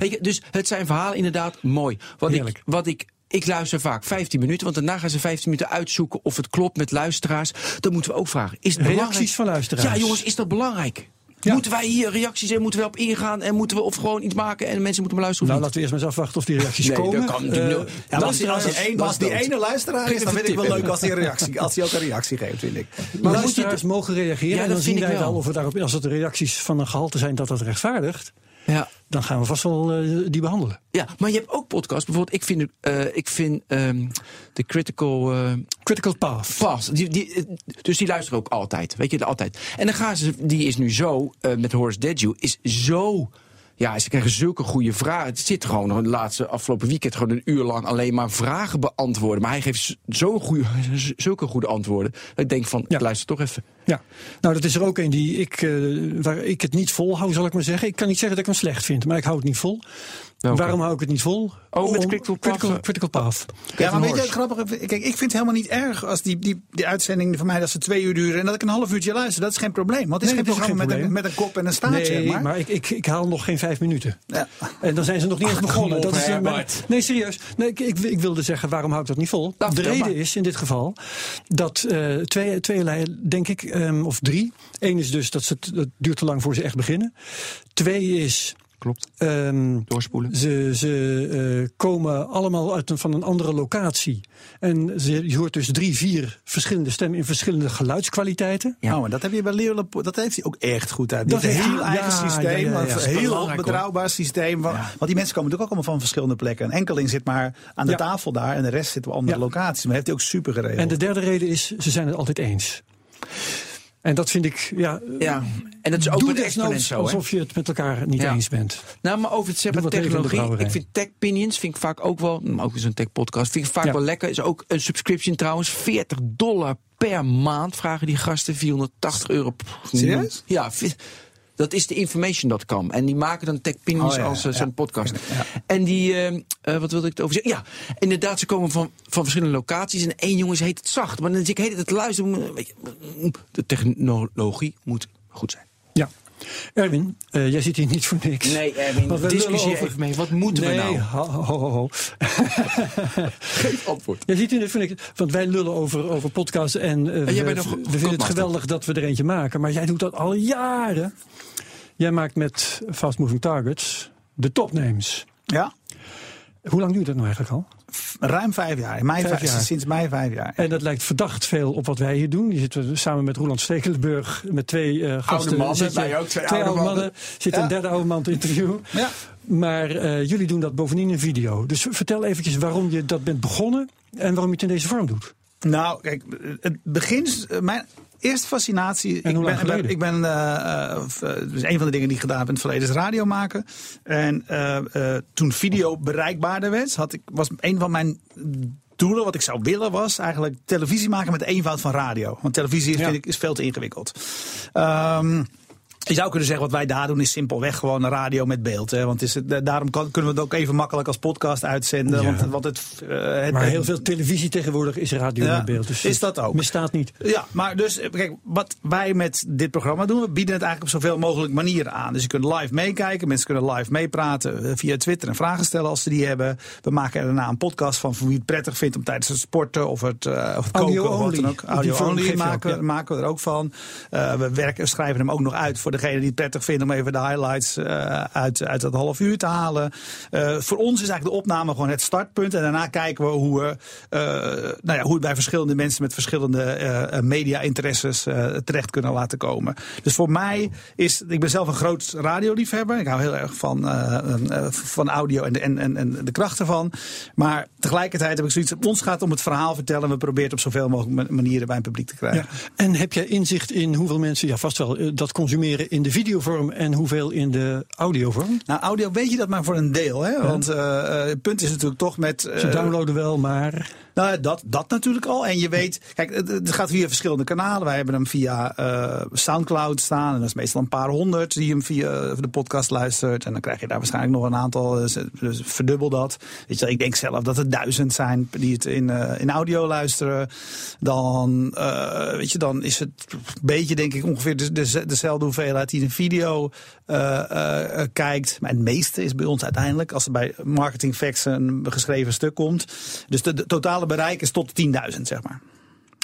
Je, dus het zijn verhalen inderdaad mooi. Wat Heerlijk. ik, wat ik ik luister vaak 15 minuten, want daarna gaan ze 15 minuten uitzoeken of het klopt met luisteraars. Dan moeten we ook vragen: is het belangrijk? Reacties van luisteraars. Ja, jongens, is dat belangrijk? Ja. Moeten wij hier reacties en moeten we op ingaan en moeten we of gewoon iets maken en mensen moeten maar luisteren? Nou, laten we eerst maar eens afwachten of die reacties Nee, komen. dat kan Eh. Ja, maar als, die, als, die luisteraars- een, als die ene luisteraar is, dan vind ik wel leuk als hij, een reactie, als hij ook een reactie geeft, vind ik. Maar dan moet je luisteraars het- mogen reageren. Ja, en dat dan vind zien ik wij wel. wel of we daarop, als het de reacties van een gehalte zijn dat dat rechtvaardigt. Ja. Dan gaan we vast wel eh, die behandelen. ja, maar je hebt ook podcasts. Bijvoorbeeld, ik vind, eh, ik vind ehm, de Critical eh, Critical Path. Pass. Die, die, dus die luisteren ook altijd. Weet je, altijd. En dan gaan ze, die is nu zo, met Horace Deju, is zo. Ja, ze krijgen zulke goede vragen. Het zit gewoon nog de laatste afgelopen weekend gewoon een uur lang alleen maar vragen beantwoorden. Maar hij geeft z- zo'n goede, zulke goede antwoorden. Dat ik denk van, Ja. ik luister toch even. Ja, nou dat is er ook een die ik, eh, waar ik het niet vol hou, zal ik maar zeggen. Ik kan niet zeggen dat ik hem slecht vind, maar ik hou het niet vol. Welke? Waarom hou ik het niet vol? Oh, met Critical Path. Critical, critical Path. Ja, maar weet je het grappige? Kijk, ik vind het helemaal niet erg als die, die, die uitzendingen van mij dat ze twee uur duren en dat ik een half uurtje luister. Dat is geen probleem. Want het is Nee, geen is programma geen met, een, probleem. met een kop en een staart, Nee, maar. maar, ik, ik, ik haal nog geen vijf minuten. Ja. En dan zijn ze nog niet eens begonnen. dat is, eh, nee, serieus. Nee, ik, ik, ik wilde zeggen, waarom hou ik dat niet vol? De reden maar. is in dit geval dat eh twee, tweeërlei, denk ik, ehm, of drie. Eén is dus dat ze, het het duurt te lang voor ze echt beginnen. Twee is... Klopt. ehm, Doorspoelen. ze, ze eh, komen allemaal uit een, van een andere locatie. En ze, je hoort dus drie, vier verschillende stemmen in verschillende geluidskwaliteiten. Oh, maar dat heb je bij Leeuwen, dat heeft hij ook echt goed uit. Die Dat heeft een heel eigen ja, systeem, ja, ja, ja. een heel hoor. betrouwbaar systeem. wa- Want die mensen komen natuurlijk ook allemaal van verschillende plekken. Een enkeling zit maar aan de Ja. tafel daar en de rest zit op andere Ja. locaties. Maar heeft hij ook super geregeld. En de derde reden is, ze zijn het altijd eens. En dat vind ik, ja, Ja, en dat is ook doe met Exponent zo, hè? alsof je het met elkaar niet Ja. eens bent. Nou, maar over het zeg maar technologie. Ik vind tech opinions vind ik vaak ook wel, maar ook zo'n tech podcast, vind ik vaak Ja. wel lekker. Is ook een subscription trouwens, 40 dollar per maand vragen die gasten, 480 euro. Serieus? Ja, dat is de information.com. En die maken dan tech opinions Oh, ja, als eh, ja. zo'n podcast. Ja. En die, eh, eh, wat wilde ik het over zeggen? Ja, inderdaad, ze komen van, van verschillende locaties. En één jongen heet het zacht. Maar dan zit ik heet het te luisteren. je, De technologie moet goed zijn. Ja. Erwin, eh, jij zit hier niet voor niks. Nee, Erwin, we discussieer lullen over- even mee. Wat moeten nee, we nou? Ho, ho, ho, ho. Geef antwoord. Jij ziet hier niet voor niks. Want wij lullen over, over podcasts en, eh, we, jij bent nog we vinden het geweldig dat we er eentje maken. Maar jij doet dat al jaren. Jij maakt met Fast Moving Targets de topnames. Ja, Hoe lang duurt dat nou eigenlijk al? Ruim vijf jaar. In mei Vijf vijf- jaar. Sinds mei vijf jaar. En dat lijkt verdacht veel op wat wij hier doen. Je zit samen met Roland Stekelenburg met twee eh gasten. mannen, zit je- wij ook, twee oude oude mannen. mannen. Zit Ja. een derde oude man te interviewen. Ja. Maar eh, jullie doen dat bovendien in video. Dus vertel eventjes waarom je dat bent begonnen en waarom je het in deze vorm doet. Nou, kijk, het begin. Mijn eerste fascinatie. En ik ben, ik ben eh, of, eh, dus een van de dingen die ik gedaan heb in het verleden is radio maken. En eh, toen video bereikbaarder werd, had ik, was een van mijn doelen, wat ik zou willen, was eigenlijk televisie maken met de eenvoud van radio. Want televisie is, Ja. vind ik, is veel te ingewikkeld. Ehm, Je zou kunnen zeggen, wat wij daar doen is simpelweg gewoon een radio met beeld. Hè? Want is het, daarom kan, kunnen we het ook even makkelijk als podcast uitzenden. Ja. Want, want het, eh, het, Maar heel veel televisie tegenwoordig is radio Ja, met beeld. Dus is dat ook. Misstaat niet. Ja, maar dus, eh, kijk, wat wij met dit programma doen, we bieden het eigenlijk op zoveel mogelijk manieren aan. Dus je kunt live meekijken, mensen kunnen live meepraten eh, via Twitter en vragen stellen als ze die hebben. We maken er daarna een podcast van voor wie het prettig vindt om tijdens het sporten of het, eh, of koken of wat dan ook. Audio only maken, ook, ja. maken we er ook van. We werken, schrijven hem ook nog uit voor degene die het prettig vinden om even de highlights eh, uit, uit dat half uur te halen. Eh, voor ons is eigenlijk de opname gewoon het startpunt. En daarna kijken we hoe, we, eh, nou ja, hoe het bij verschillende mensen met verschillende media-interesses terecht kunnen laten komen. Dus voor mij is, ik ben zelf een groot radioliefhebber. Ik hou heel erg van, van audio en de, en, en, en de kracht ervan. Maar tegelijkertijd heb ik zoiets, ons gaat om het verhaal vertellen. We proberen het op zoveel mogelijk ma- manieren bij een publiek te krijgen. En heb jij inzicht in hoeveel mensen, ja vast wel, dat consumeren in de videovorm en hoeveel in de audiovorm? Nou, audio weet je dat maar voor een deel. Hè? Want eh, eh, het punt is natuurlijk toch met... eh, Ze downloaden wel, maar Nou, dat, dat natuurlijk al. En je weet, kijk, het, gaat via verschillende kanalen. Wij hebben hem via Soundcloud staan. En dat is meestal een paar honderd die hem via de podcast luistert. En dan krijg je daar waarschijnlijk nog een aantal. Dus, dus verdubbel dat. Weet je, ik denk zelf dat het duizend zijn die het in, in audio luisteren. Dan, weet je, dan is het een beetje, denk ik, ongeveer de, de, dezelfde hoeveelheid die een video eh, eh, eh, kijkt. Maar het meeste is bij ons uiteindelijk, als er bij Marketing Facts een geschreven stuk komt. Dus de, de totale bereik is tot 10.000, zeg maar.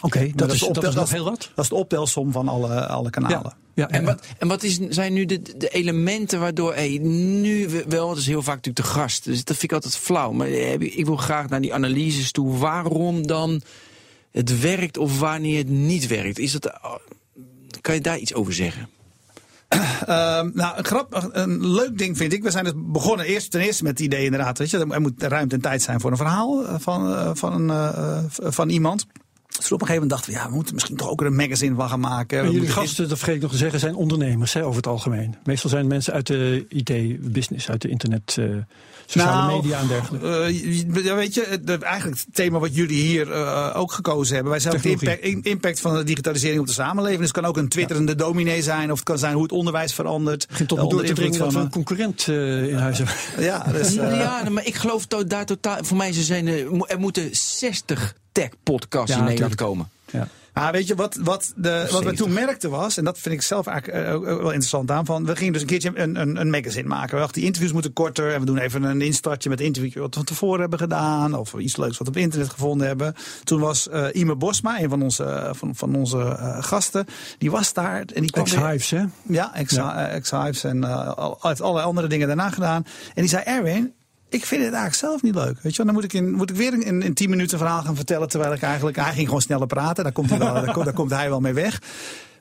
oké, dat, is, dat nog heel wat. Dat is de optelsom van alle, alle kanalen. Ja, En wat, en wat is, zijn nu de, de elementen waardoor, hey, nu we- wel, dat is heel vaak natuurlijk de gast, dus dat vind ik altijd flauw. Maar ik wil graag naar die analyses toe. Waarom dan het werkt of wanneer het niet werkt? Is dat, kan je daar iets over zeggen? Ehm, nou, een, grap, een leuk ding vind ik. We zijn dus begonnen eerst, ten eerste met het idee inderdaad. Weet je, er moet ruimte en tijd zijn voor een verhaal eh, van, eh, van, eh, van iemand. Dus op een gegeven moment dachten we, ja, we moeten misschien toch ook er een magazine van gaan maken. En jullie gasten, dat vergeet ik nog te zeggen, zijn ondernemers hè, over het algemeen. Meestal zijn het mensen uit de IT-business, uit de internet, eh, sociale Nou, media en dergelijke. eh, ja, weet je, de- eigenlijk het thema wat jullie hier eh, ook gekozen hebben. Wij zijn ook de impact, in- impact van de digitalisering op de samenleving. Dus het kan ook een twitterende dominee zijn. Of het kan zijn hoe het onderwijs verandert. begint tot me door te dringen dat we invloed een concurrent eh, in huis hebben. van, Ja, dus, eh, ja, maar ik geloof daar totaal. Voor mij ze zijn er, er moeten 60 tech-podcasts Ja, in Nederland komen. Ja. Maar weet je, wat, wat, de, wat we 70. toen merkten was, en dat vind ik zelf eigenlijk eh, ook wel interessant aan, van we gingen dus een keertje een, een, een magazine maken. We dachten, die interviews moeten korter en we doen even een instartje met interviews wat we van tevoren hebben gedaan, of iets leuks wat we op internet gevonden hebben. Toen was eh Ime Bosma, een van onze, van, van onze eh, gasten, die was daar en die kwam Ex-Hives, hè? ja, ex- Ja. eh, ex-Hives en eh, al- allerlei andere dingen daarna gedaan. En die zei, Erwin, ik vind het eigenlijk zelf niet leuk. Weet je, dan moet ik, in, moet ik weer in, in 10 minuten een verhaal gaan vertellen. Terwijl ik eigenlijk, hij ging gewoon sneller praten. Daar komt hij wel, daar, komt- hij wel mee weg.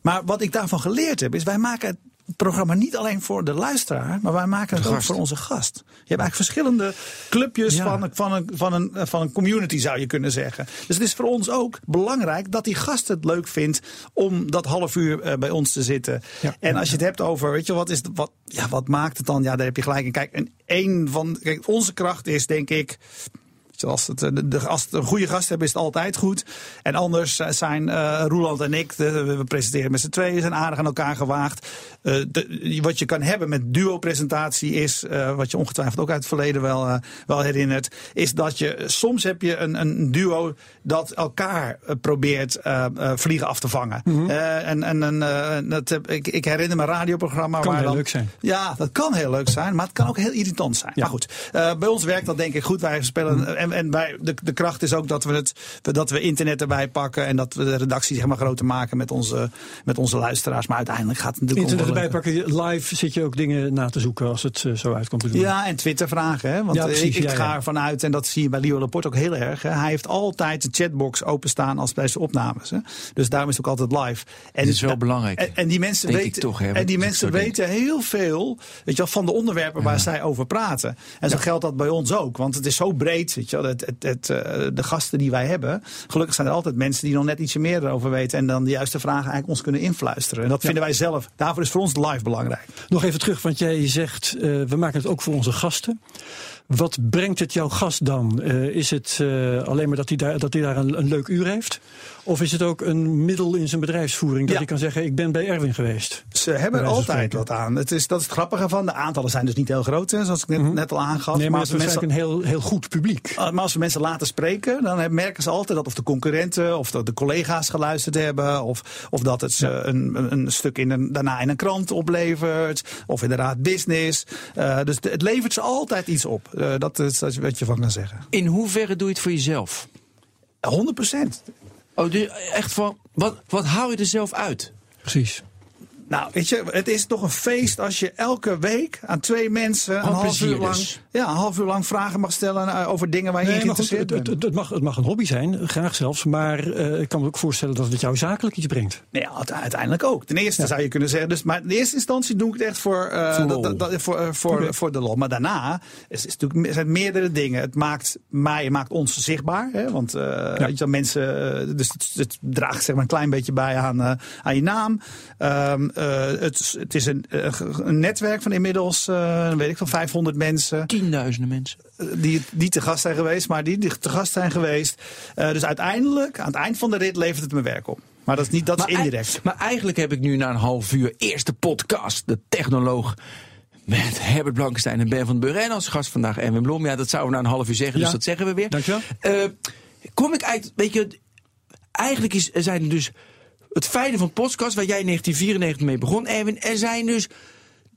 Maar wat ik daarvan geleerd heb, is wij maken programma niet alleen voor de luisteraar, maar wij maken het ook voor onze gast. Je hebt eigenlijk verschillende clubjes Ja. van, van, een, van, een, van een community, zou je kunnen zeggen. Dus het is voor ons ook belangrijk dat die gast het leuk vindt om dat half uur eh, bij ons te zitten. Ja. En als je het hebt over, weet je, wat, is, wat, ja, wat maakt het dan? Ja, daar heb je gelijk in. Kijk, en één van, kijk, onze kracht is denk ik. Als, het, eh, de, als het een goede gast hebben, is het altijd goed. En anders eh, zijn eh Roeland en ik, de, we presenteren met z'n tweeën, zijn aardig aan elkaar gewaagd. De- wat je kan hebben met duo-presentatie is, wat je ongetwijfeld ook uit het verleden wel, wel herinnert, is dat je soms heb je een, een duo dat elkaar probeert vliegen af te vangen. Mhm. En en, dat heb, ik, ik herinner me een radioprogramma Kan waar heel dan, leuk zijn. Ja, dat kan heel leuk zijn, maar het kan ook heel irritant zijn. Ja. Maar goed, bij ons werkt dat denk ik goed. Wij spelen, Mhm. En, en wij, de, de kracht is ook dat we, het, dat we internet erbij pakken en dat we de redactie zeg maar groter maken met onze, met onze luisteraars. Maar uiteindelijk gaat het natuurlijk Internet erbij pakken, live zit je ook dingen na te zoeken als het eh, zo uitkomt te doen. Ja, en Twitter vragen. Hè? Want Ja, eh, precies, ik, ik ja, ga ja. ervan uit, en dat zie je bij Leo Laporte ook heel erg. Hè? Hij heeft altijd de chatbox openstaan als bij zijn opnames. Hè? Dus daarom is het ook altijd live. En, is wel belangrijk. En, en die mensen weten, toch, hè, en die mensen denk. weten heel veel weet je wel, van de onderwerpen waar zij over praten. En zo geldt dat bij ons ook. Want het is zo breed. Weet je wel, het, het, het, eh, de gasten die wij hebben. Gelukkig zijn er altijd mensen die nog net ietsje meer erover weten. En dan de juiste vragen eigenlijk ons kunnen influisteren. En dat vinden wij zelf. Daarvoor is voor ons live belangrijk. Nog even terug, want jij zegt, eh, we maken het ook voor onze gasten. Wat brengt het jouw gast dan? Uh, is het uh, alleen maar dat hij daar, dat hij daar een, een, leuk uur heeft? Of is het ook een middel in zijn bedrijfsvoering dat ja. hij kan zeggen: Ik ben bij Erwin geweest? Ze hebben er altijd wat aan. Het is, dat is het grappige van. De aantallen zijn dus niet heel groot, hè, zoals ik net, mm -hmm. net al aangaf. Nee, maar, maar het is mensen, een heel, heel goed publiek. Maar als we mensen laten spreken, dan merken ze altijd dat of de concurrenten of dat de collega's geluisterd hebben. Of, of dat het ja. een, een stuk in een, daarna in een krant oplevert. Of inderdaad business. Uh, dus het levert ze altijd iets op. Uh, dat is wat je van kan zeggen. In hoeverre doe je het voor jezelf? 100 procent. Oh, echt van, wat, wat hou je er zelf uit? Precies. Nou, weet je, het is toch een feest als je elke week aan twee mensen een half, uur lang, dus. ja, een half uur lang vragen mag stellen uh, over dingen waar je nee, in geïnteresseerd het, het, het, mag, het mag een hobby zijn, graag zelfs. Maar uh, ik kan me ook voorstellen dat het jou zakelijk iets brengt. Nee, uiteindelijk ook. Ten eerste ja. zou je kunnen zeggen, dus, maar in eerste instantie doe ik het echt voor, uh, voor, dat, dat, dat, voor, voor, okay. voor de lol. Maar daarna is, is natuurlijk, zijn meerdere dingen. Het maakt mij, het maakt ons zichtbaar. Hè, want ja. weet je, mensen, dus het, het, draagt zeg maar een klein beetje bij aan, aan je naam. Um, het het is een, een, netwerk van inmiddels, uh, weet ik van 500 mensen. Tienduizenden mensen. Die, die te gast zijn geweest, maar die, die te gast zijn geweest. Uh, dus uiteindelijk, aan het eind van de rit, levert het me werk op. Maar dat is, niet, dat maar is indirect. Maar eigenlijk heb ik nu na een half uur eerste podcast, de technoloog. Met Herbert Blankenstein en Ben van den. En als gast vandaag Erwin Blom. Ja, dat zouden we na een half uur zeggen, ja. dus dat zeggen we weer. Dankjewel. Uh, kom ik uit, weet je, eigenlijk is, zijn er dus het fijne van podcast, waar jij in 1994 mee begon, Erwin, er zijn dus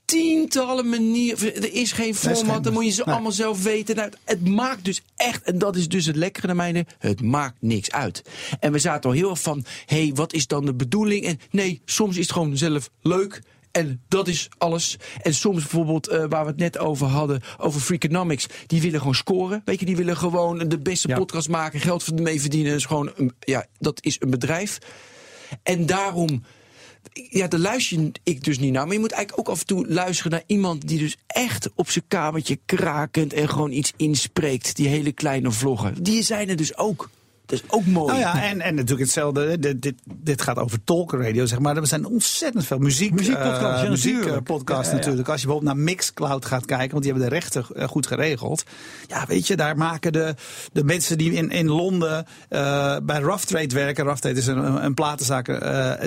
tientallen manieren. Er is geen format, dan moet je ze nee. allemaal zelf weten. Nou, het maakt dus echt, en dat is dus het lekkere naar mijne, het maakt niks uit. En we zaten al heel erg van, hé, hey, wat is dan de bedoeling? En nee, soms is het gewoon zelf leuk. En dat is alles. En soms bijvoorbeeld, uh, waar we het net over hadden, over Freakonomics. Die willen gewoon scoren. Weet je, die willen gewoon de beste ja. podcast maken, geld mee verdienen. Dat is gewoon, een, ja, dat is een bedrijf. En daarom, ja, daar luister ik dus niet naar. Maar je moet eigenlijk ook af en toe luisteren naar iemand die dus echt op zijn kamertje krakend en gewoon iets inspreekt. Die hele kleine vloggen. Die zijn er dus ook. Dat is ook mooi. Nou ja, en, en natuurlijk hetzelfde. Dit, dit, dit gaat over talkradio, zeg maar. Er zijn ontzettend veel muziek, muziekpodcasts uh, ja, muziekpodcasts ja, ja, natuurlijk. Als je bijvoorbeeld naar Mixcloud gaat kijken, want die hebben de rechten uh, goed geregeld. Ja, weet je, daar maken de, de mensen die in, in Londen uh, bij Rough Trade werken. Rough Trade is een, een platenzaak.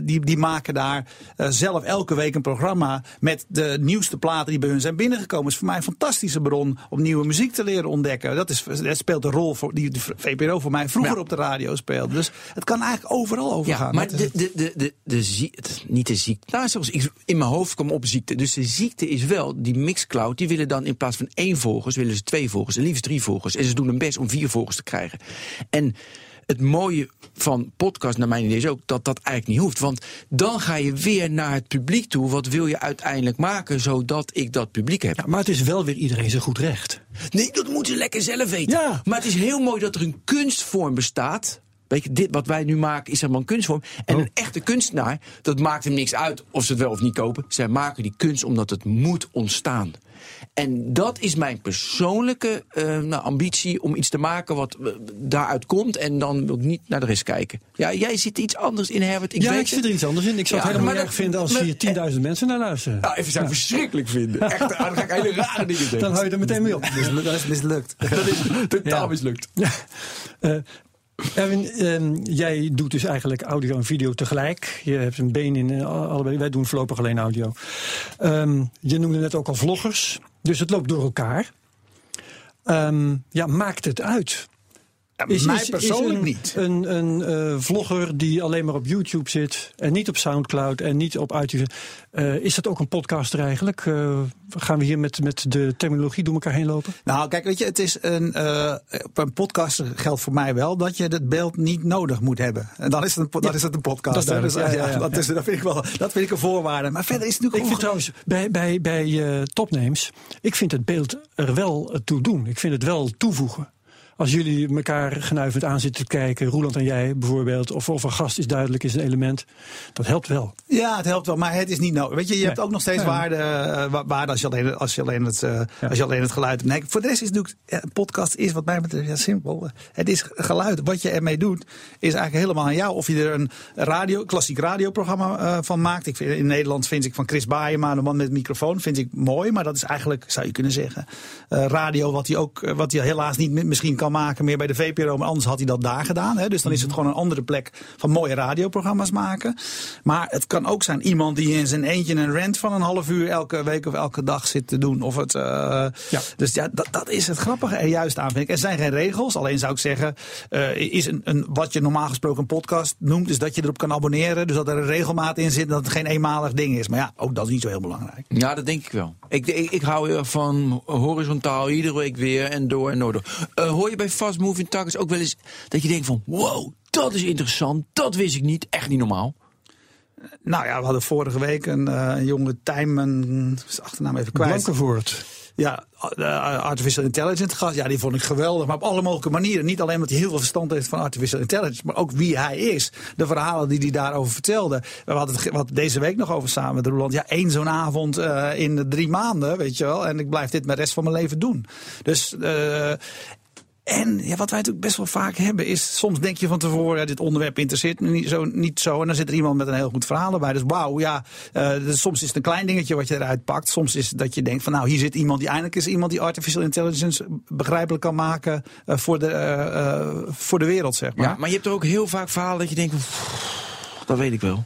die, die maken daar zelf elke week een programma met de nieuwste platen die bij hun zijn binnengekomen. Dat is voor mij een fantastische bron om nieuwe muziek te leren ontdekken. Dat, is, dat speelt een rol voor die de VPRO voor mij vroeger op de radio speelde. Dus het kan eigenlijk overal over ja, gaan. Maar de, de, de, de, de ziekte, niet de ziekte, nou ik in mijn hoofd kwam op ziekte. Dus de ziekte is wel, die Mixcloud, die willen dan in plaats van één volgers, willen ze twee volgers, en liefst drie volgers. En ze doen hun best om vier volgers te krijgen. En het mooie van podcast, naar mijn idee, is ook dat dat eigenlijk niet hoeft. Want dan ga je weer naar het publiek toe. Wat wil je uiteindelijk maken, zodat ik dat publiek heb? Ja, maar het is wel weer iedereen zijn goed recht. Nee, dat moeten ze lekker zelf weten. Ja. Maar het is heel mooi dat er een kunstvorm bestaat. Weet je, dit wat wij nu maken is helemaal een kunstvorm. En oh. een echte kunstenaar, dat maakt hem niks uit of ze het wel of niet kopen. Zij maken die kunst omdat het moet ontstaan. En dat is mijn persoonlijke uh, nou, ambitie om iets te maken wat uh, daaruit komt. En dan wil ik niet naar de rest kijken. Ja, jij zit iets anders in, Herbert. Ik ja, weet ik zit er iets anders in. Ik zou ja, het helemaal erg vinden als hier 10.000 mensen naar luisteren. Nou, even zou verschrikkelijk vinden. Echt, dan ga ik hele rare dingen zeggen. Dan hou je er meteen mee op. dat is mislukt. dat is totaal ja. mislukt. Ja. Uh, Erwin, um, jij doet dus eigenlijk audio en video tegelijk. Je hebt een been in uh, allebei. Wij doen voorlopig alleen audio. Um, je noemde net ook al vloggers. Dus het loopt door elkaar. Um, ja, maakt het uit? Ja, is, mij is, persoonlijk is een, niet. Een, een uh, vlogger die alleen maar op YouTube zit en niet op Soundcloud en niet op iTunes. Uh, is dat ook een podcaster eigenlijk? Uh, gaan we hier met, met de terminologie door elkaar heen lopen? Nou, kijk, weet je, het is een, op een podcaster geldt voor mij wel dat je het beeld niet nodig moet hebben. En dan is het een, dan is het een podcast. Dat, is, ja, ja, ja, dat, is, dat, vind ik wel, dat vind ik een voorwaarde. Maar verder is het natuurlijk Ik vind trouwens, bij, bij, bij topnames, ik vind het beeld er wel toe doen. Ik vind het wel toevoegen. Als jullie elkaar genuivend aan zitten te kijken, Roeland en jij bijvoorbeeld, of, of een gast is duidelijk is een element, dat helpt wel. Ja, het helpt wel, maar het is niet nodig. Weet je, je Nee. hebt ook nog steeds Nee. waarde, eh, wa- waarde als, je alleen, als, je alleen het, eh, als je alleen het geluid hebt. Nee, voor de rest is natuurlijk, een podcast is wat mij betreft ja, simpel. Het is geluid. Wat je ermee doet, is eigenlijk helemaal aan jou. Of je er een radio, klassiek radioprogramma eh, van maakt. Ik vind, in Nederland vind ik van Chris Baaienma, de man met microfoon, vind ik mooi. Maar dat is eigenlijk, zou je kunnen zeggen, radio wat hij ook, wat hij helaas niet mi- misschien kan maken meer bij de VPRO. Maar anders had hij dat daar gedaan. Hè. Dus dan is het gewoon een andere plek van mooie radioprogramma's maken. Maar het kan ook zijn iemand die in zijn eentje een rant van een half uur elke week of elke dag zit te doen. Of het, eh, Dus ja, dat, dat is het grappige er juist aan. Vind ik. Er zijn geen regels. Alleen zou ik zeggen, eh, is een, een, wat je normaal gesproken een podcast noemt, is dat je erop kan abonneren. Dus dat er een regelmaat in zit, dat het geen eenmalig ding is. Maar ja, ook dat is niet zo heel belangrijk. Ja, dat denk ik wel. Ik, ik, ik hou heel van horizontaal, iedere week weer en door en door. door. Eh, hoor je bij Fast Moving Targets ook wel eens dat je denkt van... wow, dat is interessant, dat wist ik niet, echt niet normaal. Nou ja, we hadden vorige week een, eh, een jonge Tijmen, zijn achternaam even kwijt. Blankenvoort. Ja, eh, artificial intelligence gast. Ja, die vond ik geweldig. Maar op alle mogelijke manieren. Niet alleen omdat hij heel veel verstand heeft van artificial intelligence. Maar ook wie hij is. De verhalen die hij daarover vertelde. We hadden het wat deze week nog over samen met Roland. Ja, één zo'n avond eh, in de drie maanden, weet je wel. En ik blijf dit mijn rest van mijn leven doen. Dus... eh, en ja, wat wij natuurlijk best wel vaak hebben is, soms denk je van tevoren, dit onderwerp interesseert me niet zo, niet zo. En dan zit er iemand met een heel goed verhaal erbij. Dus wauw, ja, eh, dus soms is het een klein dingetje wat je eruit pakt. Soms is het dat je denkt van nou, hier zit iemand die eindelijk is iemand die artificial intelligence begrijpelijk kan maken eh, voor, de, eh, voor de wereld, zeg maar. Maar je hebt er ook heel vaak verhalen dat je denkt pff, Dat weet ik wel.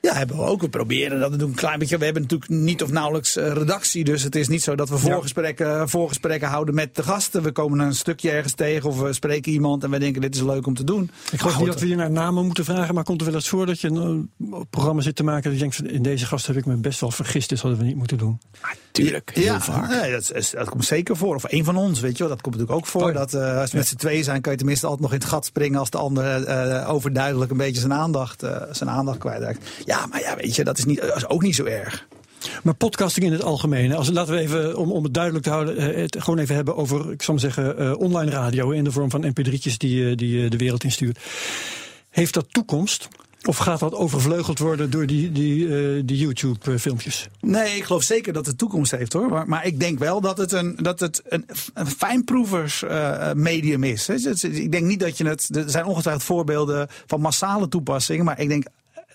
Ja, hebben we ook. We proberen dat te doen een klein beetje. We hebben natuurlijk niet of nauwelijks eh, redactie. Dus het is niet zo dat we voorgesprekken, voorgesprekken houden met de gasten. We komen een stukje ergens tegen of we spreken iemand en we denken dit is leuk om te doen. Ik geloof niet dat we hier naar namen moeten vragen, maar komt er wel eens voor dat je een eh, programma zit te maken dat je denkt van in deze gast heb ik me best wel vergist, dit hadden we niet moeten doen. Tuurlijk, heel ja, vaak. nee, dat, is- dat komt zeker voor. Of een van ons, weet je wel. Dat komt natuurlijk ook voor. Oh. Dat eh, als we met z'n tweeën zijn, kan je tenminste altijd nog in het gat springen als de ander eh, overduidelijk een beetje zijn aandacht, eh, zijn aandacht kwijtraakt. Ja, maar ja, weet je, dat is, niet, dat is ook niet zo erg. Maar podcasting in het algemeen. Als, laten we even, om, om het duidelijk te houden, eh, het gewoon even hebben over, ik zal maar zeggen, eh, online radio in de vorm van mp3'tjes die, eh, die je de wereld instuurt. Heeft dat toekomst? Of gaat dat overvleugeld worden door die, die, eh, die YouTube-filmpjes? Nee, ik geloof zeker dat het toekomst heeft hoor. Maar, ik denk wel dat het een, dat het een, een fijnproevers eh, medium is. Dus Ik denk niet dat je het. Er zijn ongetwijfeld voorbeelden van massale toepassingen. Maar ik denk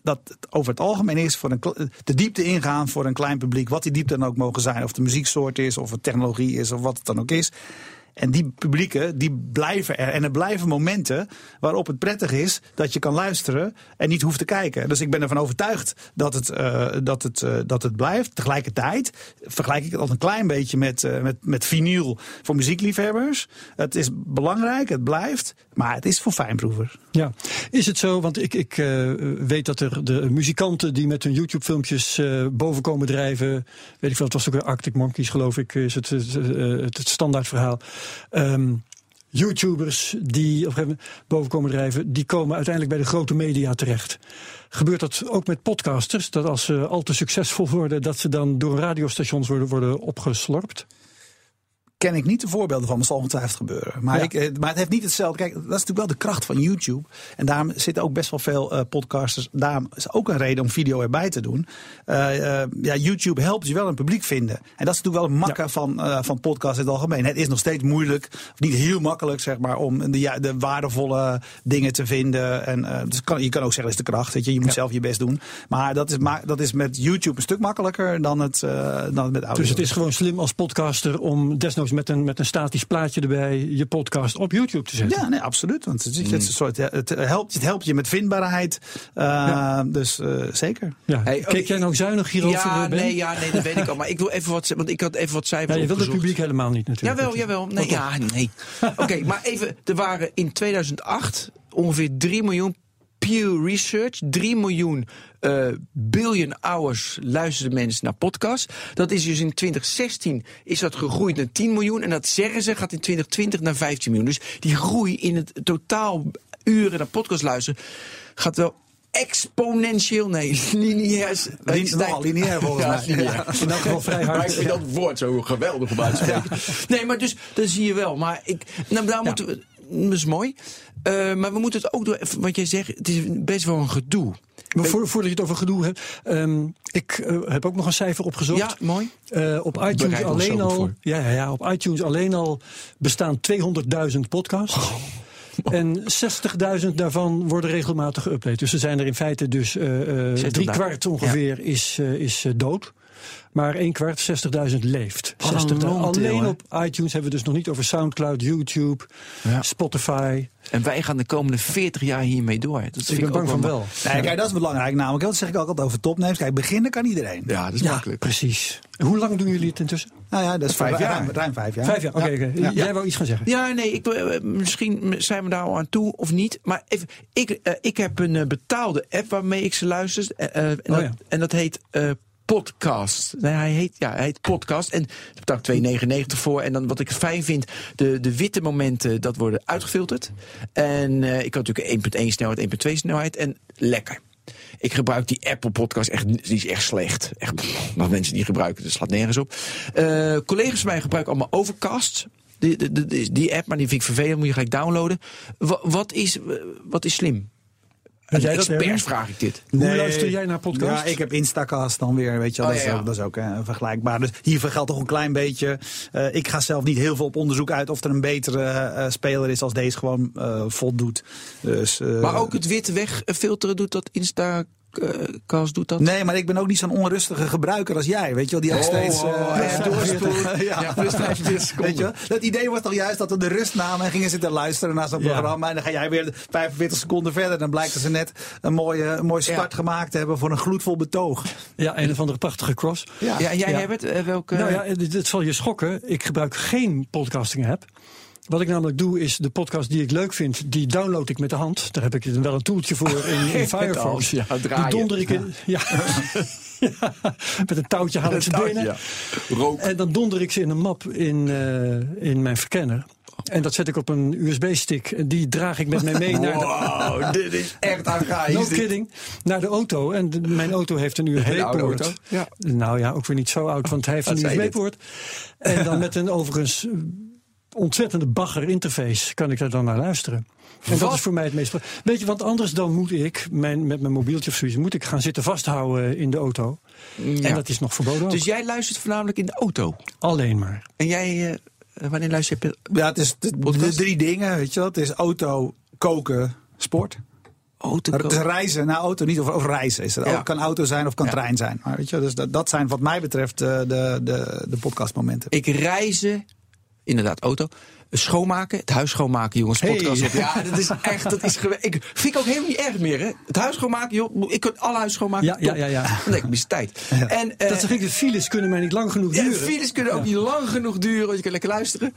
dat het over het algemeen is voor een, de diepte ingaan voor een klein publiek. Wat die diepte dan ook mogen zijn. Of de muzieksoort is, of het technologie is, of wat het dan ook is. En die publieken, die blijven er. En er blijven momenten waarop het prettig is dat je kan luisteren en niet hoeft te kijken. Dus ik ben ervan overtuigd dat het, eh, dat het, eh, dat het blijft. Tegelijkertijd vergelijk ik het al een klein beetje met, eh, met, met vinyl voor muziekliefhebbers. Het is belangrijk, het blijft, maar het is voor fijnproevers. Ja, is het zo? Want ik, ik weet dat er de muzikanten die met hun YouTube-filmpjes boven komen drijven. Weet ik veel, het was ook weer Arctic Monkeys, geloof ik, is het, het, het, het standaardverhaal. Ehm, YouTubers die op een gegeven boven komen drijven, die komen uiteindelijk bij de grote media terecht. Gebeurt dat ook met podcasters? Dat als ze al te succesvol worden, dat ze dan door radiostations worden, worden opgeslorpt? Ken ik niet de voorbeelden van, maar het zal ongetwijfeld gebeuren. Maar, Ja. ik, eh, maar het heeft niet hetzelfde. Kijk, dat is natuurlijk wel de kracht van YouTube. En daarom zitten ook best wel veel eh, podcasters. Daarom is ook een reden om video erbij te doen. Eh, ja, YouTube helpt je wel een publiek vinden. En dat is natuurlijk wel een makker van, van podcasts in het algemeen. Het is nog steeds moeilijk, of niet heel makkelijk, zeg maar, om de, ja, de waardevolle dingen te vinden. En dus kan, je kan ook zeggen, dat is de kracht. Weet je, je moet zelf je best doen. Maar dat is, ma- dat is met YouTube een stuk makkelijker dan het, eh, dan het met audio. Dus het is gewoon slim als podcaster om desnoods met een, met een statisch plaatje erbij je podcast op YouTube te zetten. Ja, nee, absoluut. Want het, is, het, soort, ja, het, helpt, het helpt je met vindbaarheid. Uh, Dus uh, zeker. Ja. Hey, Keek oh, jij nou zuinig hierover, Ja, Ben? nee, ja, nee, dat weet ik al. Maar ik wil even wat, want ik had even wat Ja, cijfers je wil het publiek helemaal niet natuurlijk. Jawel, jawel. Nee, ja, nee. Oké, maar even, er waren in 2008 ongeveer 3 miljoen Pew Research, 3 miljoen uh, billion hours luisterden mensen naar podcasts. Dat is dus in 2016 is dat gegroeid naar 10 miljoen. En dat zeggen ze gaat in 2020 naar 15 miljoen. Dus die groei in het totaal uren naar podcast luisteren gaat wel exponentieel, nee, lineair. is- Lin- stijgt- nogal lineair volgens Ja, mij. lineair. Ja. In elk geval vrij hard. Maar ik vind dat woord zo geweldig om uit te spreken. Nee, maar dus, dat zie je wel. Maar ik, nou, daar moeten we, dat is mooi. Eh, maar we moeten het ook door, wat jij zegt, het is best wel een gedoe. Maar voor, voordat je het over gedoe hebt, ehm, ik eh, heb ook nog een cijfer opgezocht. Ja, mooi. Eh, op iTunes alleen al. Ja, ja, ja, op iTunes alleen al bestaan 200.000 podcasts. Oh. En 60.000 daarvan worden regelmatig geüpdate. Dus er zijn er in feite dus eh, eh, 60.000. drie kwart ongeveer is, eh, is dood. Maar één kwart, 60.000 leeft. Wat een 60.000. lontil, Alleen op iTunes hebben we dus nog niet over Soundcloud, YouTube, Ja. Spotify. En wij gaan de komende 40 jaar hiermee door. Dat ik vind ben ook bang van wel. Nee, kijk, dat is belangrijk namelijk. Dat zeg ik ook altijd over topnames. Kijk, beginnen kan iedereen. Ja, dat is Ja, makkelijk. precies. Hoe lang doen jullie het intussen? Nou ja, dat is Vijf jaar. Ruim, ruim vijf jaar. Vijf jaar, oké. Ja. Jij wou iets gaan zeggen? Ja, nee, ik, eh, misschien zijn we daar al aan toe of niet. Maar even, ik, eh, ik heb een eh, betaalde app waarmee ik ze luister. eh, eh, en, dat, ja. en dat heet eh, Podcast. Nee, hij heet, ja, hij heet Podcast. En daar betaal ik 2,99 voor. En dan wat ik fijn vind, de, de witte momenten, dat worden uitgefilterd. En eh, ik had natuurlijk 1.1 snelheid, 1.2 snelheid. En lekker. Ik gebruik die Apple Podcast echt, die is echt slecht. Echt, maar mensen die gebruiken, dat slaat nergens op. Eh, collega's van mij gebruiken allemaal Overcast. Die, die, die, die app, maar die vind ik vervelend, moet je gelijk downloaden. Wa- wat, is, wat is slim? Een jij dat, expert Erwin? vraag ik dit. Hoe luister jij naar podcasts? Ja, ik heb Instacast dan weer, weet je wel. Oh, dat, ja, ja. dat is ook eh, vergelijkbaar. Dus hiervoor geldt toch een klein beetje. eh, ik ga zelf niet heel veel op onderzoek uit of er een betere eh, speler is als deze gewoon eh, voldoet. Dus, eh, Maar ook het witte wegfilteren doet dat Instacast doet dat? Nee, maar ik ben ook niet zo'n onrustige gebruiker als jij. Weet je wel, die ook Oh, steeds eh, oh, ja, doorspoelt. Ja, plus 45 seconden. Weet je wel? Dat idee was toch juist dat we de rust namen en gingen zitten luisteren naar zo'n Ja. programma. En dan ga jij weer 45 seconden verder. Dan blijkt dat ze net een mooie, een mooie start Ja. gemaakt hebben voor een gloedvol betoog. Ja, een of andere prachtige cross. Ja, en jij Ja. hebt het? eh, welke? Nou ja, het, het zal je schokken. Ik gebruik geen podcasting app. Wat ik namelijk doe is de podcast die ik leuk vind, die download ik met de hand. Daar heb ik wel een toeltje voor in, in Firefox. Ja, die donder ik in. Ja. Ja, met een touwtje haal ik ze binnen. ja. Rook. En dan donder ik ze in een map in, eh, in mijn verkenner. En dat zet ik op een USB-stick. Die draag ik met mij mee naar de, Wow, dit is echt archaïs. No kidding. Naar de auto. En de- mijn auto heeft een USB-poort. ja. Nou ja, ook weer niet zo oud, want hij heeft een USB-poort. En dan met een overigens ontzettende bagger interface kan ik daar dan naar luisteren. En dat is voor mij het meest. Weet je, want anders dan moet ik mijn, met mijn mobieltje of zoiets, moet ik gaan zitten vasthouden in de auto. En dat is nog verboden. ook. Dus jij luistert voornamelijk in de auto. Alleen maar. En jij, eh, wanneer luister je? Ja, het is de, drie dingen, weet je wel. Het is auto, koken, sport. Auto. Het is reizen, nou auto niet, of, of reizen. Is het. Ja. Kan auto zijn of kan Ja. trein zijn. Maar weet je, dus dat, dat zijn wat mij betreft eh, de, de, de podcastmomenten. Ik reizen, inderdaad, auto. Schoonmaken, het huis schoonmaken, jongens. Hey. Podcast op. Ja, dat is echt, dat is ik Vind ik ook helemaal niet erg meer, hè? Het huis schoonmaken, joh. Ik kan alle huis schoonmaken. Ja, ja, top. ja, ja. Nee, ik mis tijd. En, eh, dat zeg ik, de files kunnen mij niet lang genoeg ja, duren. de files kunnen ook niet lang genoeg duren, want je kan lekker luisteren.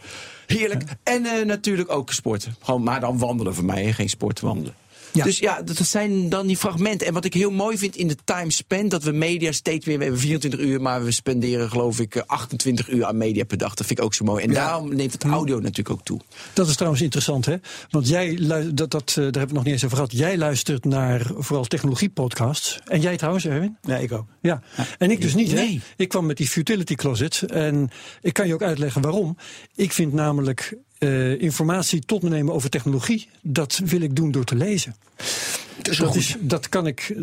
Heerlijk. En eh, natuurlijk ook sporten. Gewoon, maar dan wandelen voor mij, hè. geen sport, wandelen. Ja. Dus ja, dat zijn dan die fragmenten. En wat ik heel mooi vind in de time spent, dat we media steeds weer, we hebben 24 uur, maar we spenderen geloof ik eh, 28 uur aan media per dag. Dat vind ik ook zo mooi. En daarom neemt het audio natuurlijk ook toe. Dat is trouwens interessant, hè? Want jij, dat, dat, eh, daar hebben we het nog niet eens over gehad. Jij luistert naar vooral technologiepodcasts. En jij trouwens, Erwin? Ja, ik ook. Ja. En ik dus niet, hè? Nee. Ik kwam met die futility closet. En ik kan je ook uitleggen waarom. Ik vind namelijk eh, informatie tot me nemen over technologie. Dat wil ik doen door te lezen. Dat, is, dat, kan ik,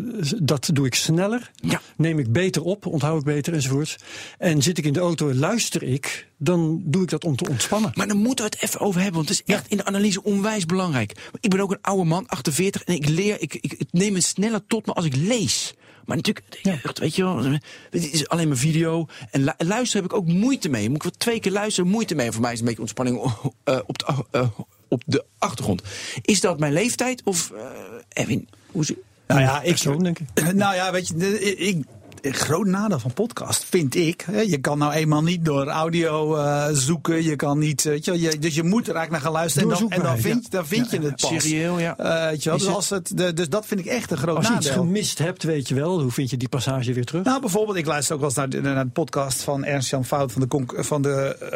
dat doe ik sneller, Ja. neem ik beter op, onthoud ik beter enzovoorts. En zit ik in de auto en luister ik, dan doe ik dat om te ontspannen. Maar dan moeten we het even over hebben, want het is echt in de analyse onwijs belangrijk. Ik ben ook een oude man, 48, en ik leer, ik, ik, neem het sneller tot me als ik lees. Maar natuurlijk, echt, weet je wel, het is alleen maar video. En lu- luisteren heb ik ook moeite mee. Moet ik wel twee keer luisteren, moeite mee. Voor mij is het een beetje ontspanning eh, op, de, eh, op de achtergrond. Is dat mijn leeftijd? Of, eh Erwin, hoe is het? Nou ja, ik Zo, denk ik. Nou ja, weet je, ik, groot nadeel van podcast, vind ik. Hè, je kan nou eenmaal niet door audio eh, zoeken. Je kan niet, weet je, dus je moet er eigenlijk naar gaan luisteren. En dan, en dan vind, dan vind je het pas. Serieel, ja. Eh, weet je wel, dus, het- als het, dus dat vind ik echt een groot Als je iets nadeel. gemist hebt, weet je wel, hoe vind je die passage weer terug? Nou, bijvoorbeeld, ik luister ook wel eens naar de, naar de podcast van Ernst-Jan Fout van de, conc- van de eh,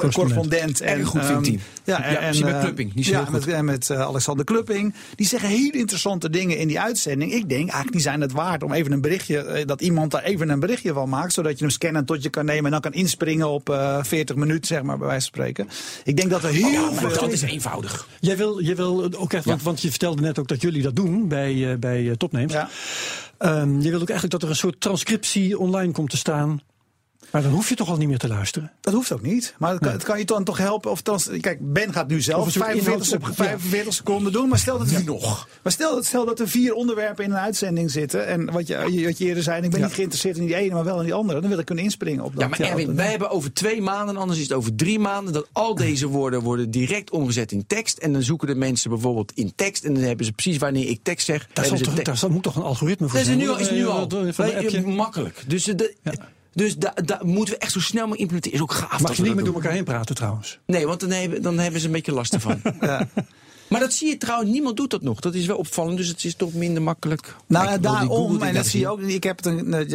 Correspondent. correspondent. Erg goed, ehm, vindt hij. Ja, en, Ja, met eh, Klupping. Die ja, heel goed. met, en met eh, Alexander Klupping. Die zeggen hele interessante dingen in die uitzending. Ik denk, eigenlijk die zijn het waard om even een berichtje, eh, dat iemand daar even een berichtje van maakt. Zodat je hem scannen tot je kan nemen en dan kan inspringen op eh 40 minuten, zeg maar, bij wijze van spreken. Ik denk dat er heel Ja, maar veel... dat is eenvoudig. Jij wil, jij wil ook echt, want, want je vertelde net ook dat jullie dat doen bij, eh, bij Topnames. Ja. Ehm, je wil ook eigenlijk dat er een soort transcriptie online komt te staan. Maar dan hoef je toch al niet meer te luisteren. Dat hoeft ook niet. Maar het kan, het kan je dan toch helpen. Of trans, kijk, Ben gaat nu zelf een soort 45, sec- inhouds- ja. 45 seconden doen. Maar stel dat er nog. Maar stel, stel dat er vier onderwerpen in een uitzending zitten. En wat je, wat je eerder zei, ik ben Ja. niet geïnteresseerd in die ene, maar wel in die andere. Dan wil ik kunnen inspringen op dat. Ja, maar Erwin, wij hebben over twee maanden, anders is het over drie maanden, dat al deze woorden worden direct omgezet in tekst. En dan zoeken de mensen bijvoorbeeld in tekst. En dan hebben ze precies wanneer ik tekst zeg. Daar, zal toch, daar zal- moet toch een algoritme voor Dat is zijn? nu, al- is nu Eh, al. dat- appje. makkelijk. Dus, eh, de, dus daar daar moeten we echt zo snel mogelijk implementeren. Is ook gaaf. Mag dat je niet meer dat door elkaar heen praten trouwens. Nee, want dan hebben, dan hebben ze een beetje last ervan. Maar dat zie je trouwens, niemand doet dat nog. Dat is wel opvallend, dus het is toch minder makkelijk. Nou, Google daarom, en dat zie je ook. Ik heb het een,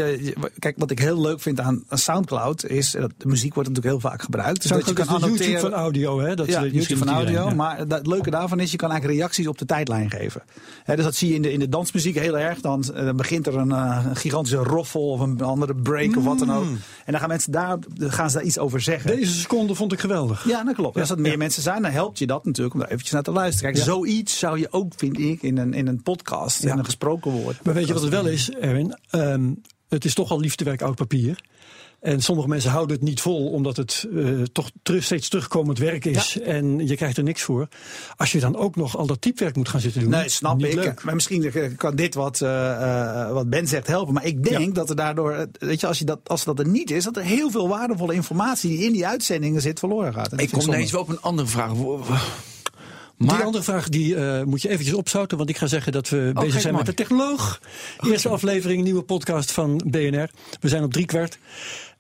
kijk, wat ik heel leuk vind aan, Soundcloud is. Dat de muziek wordt natuurlijk heel vaak gebruikt. Dus dat je kan de YouTube van audio, hè? Dat ja, YouTube van audio. iedereen, ja. Maar dat- het leuke daarvan is, je kan eigenlijk reacties op de tijdlijn geven. Hè, dus dat zie je in de, in de dansmuziek heel erg. Dan, eh, dan begint er een, eh, een gigantische roffel of een andere break of wat dan ook. En dan gaan mensen daar, gaan ze daar iets over zeggen. Mm. Deze seconde vond ik geweldig. Ja, dat klopt. Als dat meer mensen zijn, dan helpt je dat natuurlijk om daar eventjes naar te luisteren. Kijk, Ja. zoiets zou je ook, vind ik, in een, in een podcast, in een gesproken woord. Maar weet je wat het wel is, Erwin? Ehm, het is toch al liefdewerk oud papier. En sommige mensen houden het niet vol, omdat het eh, toch terug, steeds terugkomend werk is. En je krijgt er niks voor. Als je dan ook nog al dat typewerk moet gaan zitten doen. Nee, snap niet ik. Leuk. Maar misschien kan dit wat, eh, eh, wat Ben zegt helpen. Maar ik denk Ja. dat er daardoor, weet je, als, je dat, als dat er niet is, dat er heel veel waardevolle informatie die in die uitzendingen zit verloren gaat. En Ik kom ineens wel op een andere vraag. Die andere vraag die, eh, moet je eventjes opzouten, want ik ga zeggen dat we bezig Oh, kijk zijn met de technoloog. Eerste aflevering, nieuwe podcast van BNR. We zijn op drie kwart.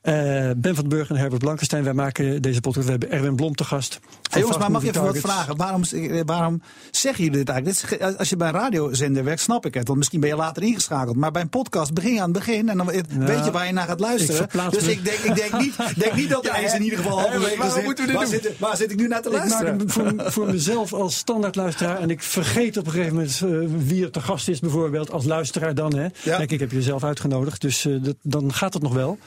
Eh, ben van Burg en Herbert Blankenstein. Wij maken deze podcast. We hebben Erwin Blom te gast. Hey, jongens, maar mag ik even wat vragen? Waarom, eh, waarom zeggen jullie dit eigenlijk? Dit is, ge- als je bij een radiozender werkt, snap ik het. Want misschien ben je later ingeschakeld. Maar bij een podcast begin je aan het begin. En dan weet je waar je naar gaat luisteren. Dus me. ik denk, ik denk niet, denk niet dat er eens in ieder geval halverwege zit. moeten we dit waar, doen? zit, waar zit ik nu naar te Ik maak luisteren? hem voor, voor mezelf als standaardluisteraar. En ik vergeet op een gegeven moment eh, wie er te gast is, bijvoorbeeld. Als luisteraar dan. Hè. Ja. Kijk, ik heb je zelf uitgenodigd, dus dat, dan gaat het nog wel.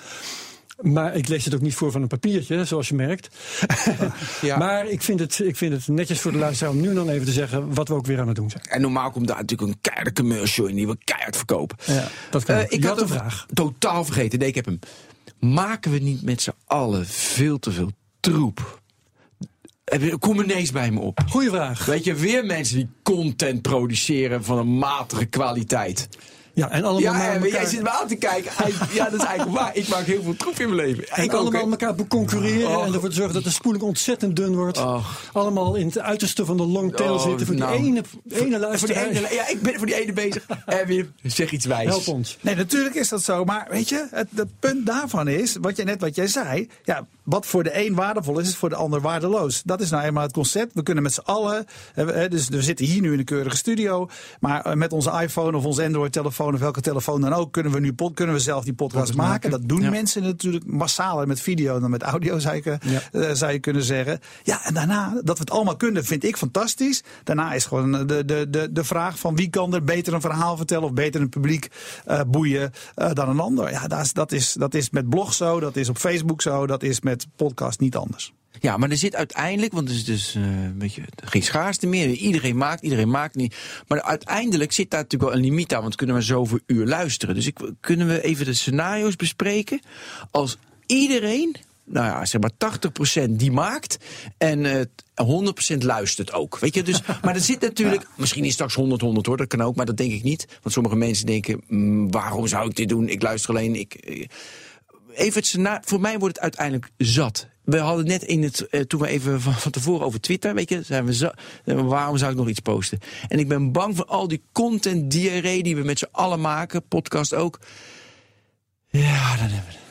Maar ik lees het ook niet voor van een papiertje, zoals je merkt. Ja. Maar ik vind, het, ik vind het netjes voor de luisteraar om nu dan even te zeggen wat we ook weer aan het doen zijn. en normaal komt daar natuurlijk een keiharde commercial in die we keihard verkopen. Ja, dat kan Eh, ik had had een vraag. Totaal vergeten. Nee, ik heb hem. Maken we niet met z'n allen veel te veel troep? Kom ineens bij me op. Goeie vraag. Weet je, weer mensen die content produceren van een matige kwaliteit. Ja, en allemaal Ja, naar en jij zit me aan te kijken. Hij- Ja, dat is eigenlijk waar. Ik maak heel veel troep in mijn leven. en Ik ook, allemaal hè. elkaar beconcurreren Och. en ervoor te zorgen dat de spoeling ontzettend dun wordt. Och. Allemaal in het uiterste van de longtail Oh, zitten voor die nou. ene, ene Voor die luisteraar. ene, ja, ik ben voor die ene bezig. En weer, zeg iets wijs. Help ons. Nee, natuurlijk is dat zo. Maar weet je, het, het punt daarvan is, wat je, net wat jij zei. Ja, wat voor de een waardevol is, is voor de ander waardeloos. Dat is nou eenmaal het concept. We kunnen met z'n allen. Dus we zitten hier nu in een keurige studio. Maar eh, met onze iPhone of onze Android-telefoon of welke telefoon dan ook, kunnen we nu pod- kunnen we zelf die podcast maken. Dat doen Ja. mensen natuurlijk massaler met video dan met audio, zou, eh, Ja. eh, zou je kunnen zeggen. Ja, en daarna, dat we het allemaal kunnen, vind ik fantastisch. Daarna is gewoon de, de, de, de vraag van wie kan er beter een verhaal vertellen of beter een publiek eh, boeien dan een ander. Ja, dat is, dat, is, dat is met blog zo, dat is op Facebook zo, dat is met podcast niet anders. Ja, maar er zit uiteindelijk, want is dus eh, een beetje geen schaarste meer. Iedereen maakt, iedereen maakt niet. Maar uiteindelijk zit daar natuurlijk wel een limiet aan, want kunnen we zoveel uur luisteren. Dus ik, kunnen we even de scenario's bespreken? Als iedereen, nou ja, zeg maar 80% die maakt en eh 100% luistert ook. Weet je, dus, maar er zit natuurlijk, misschien is straks 100, 100 hoor, dat kan ook, maar dat denk ik niet. Want sommige mensen denken, mm, waarom zou ik dit doen? Ik luister alleen, ik. eh, even het scenario. Voor mij wordt het uiteindelijk zat. We hadden net in het. eh, toen we even van, van tevoren over Twitter. Weet je, zijn we zo, waarom zou ik nog iets posten? En ik ben bang voor al die content diarree die we met z'n allen maken. Podcast ook. Ja, dan hebben we.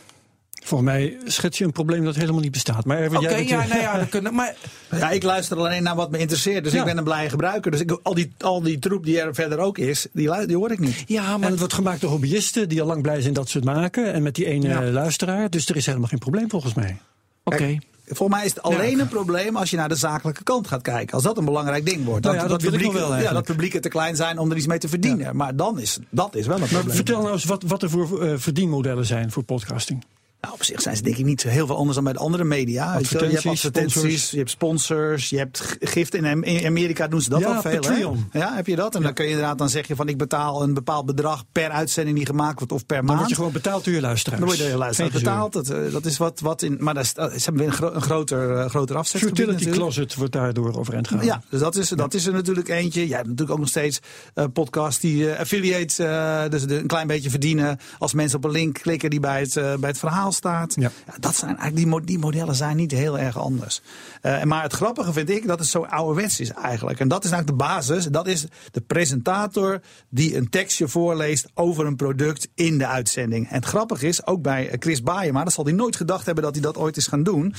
Volgens mij schets je een probleem dat helemaal niet bestaat. Maar Erwin, Oké, jij bent ja, nou ja, dat kunnen, maar Ja, ik luister alleen naar wat me interesseert. Dus Ja. ik ben een blije gebruiker. Dus ik, al, die, al die troep die er verder ook is, die, die hoor ik niet. ja, En maar het wordt gemaakt door hobbyisten die al lang blij zijn dat ze het maken. En met die ene Ja. luisteraar. Dus er is helemaal geen probleem volgens mij. oké. Kijk, Volgens mij is het alleen een probleem als je naar de zakelijke kant gaat kijken. Als dat een belangrijk ding wordt. Nou ja, dat publiek, wel ja, dat publieken te klein zijn om er iets mee te verdienen. Maar dan is dat is wel een Maar probleem. vertel nou eens wat, wat er voor eh, verdienmodellen zijn voor podcasting. Nou, op zich zijn ze denk ik niet heel veel anders dan bij de andere media. Je, hebt Advertenties, sponsors. je hebt sponsors, je hebt gift. In, Am- in Amerika doen ze dat Ja, al veel. Hè? Ja, heb je dat? En dan kun je inderdaad dan zeg je van ik betaal een bepaald bedrag per uitzending die gemaakt wordt of per Dan maand. word je gewoon betaald door je luisteraars. Dan word je door je betaald. Dat, eh, dat is wat, wat in. Maar dat is, ze hebben weer een, gro- een groter, eh, groter Futility natuurlijk. Closet wordt daardoor overeind gehouden. Ja, dus dat is, dat is er natuurlijk eentje. Je hebt natuurlijk ook nog steeds eh podcasts die eh, affiliate, eh, dus een klein beetje verdienen als mensen op een link klikken die bij het, bij het verhaal staat. Ja. dat zijn eigenlijk die, mo- die modellen zijn niet heel erg anders. Eh, maar het grappige vind ik dat het zo ouderwets is eigenlijk. En dat is eigenlijk de basis. Dat is de presentator die een tekstje voorleest over een product in de uitzending. En het grappige is, ook bij eh, Chris Baayema, dat zal hij nooit gedacht hebben dat hij dat ooit is gaan doen.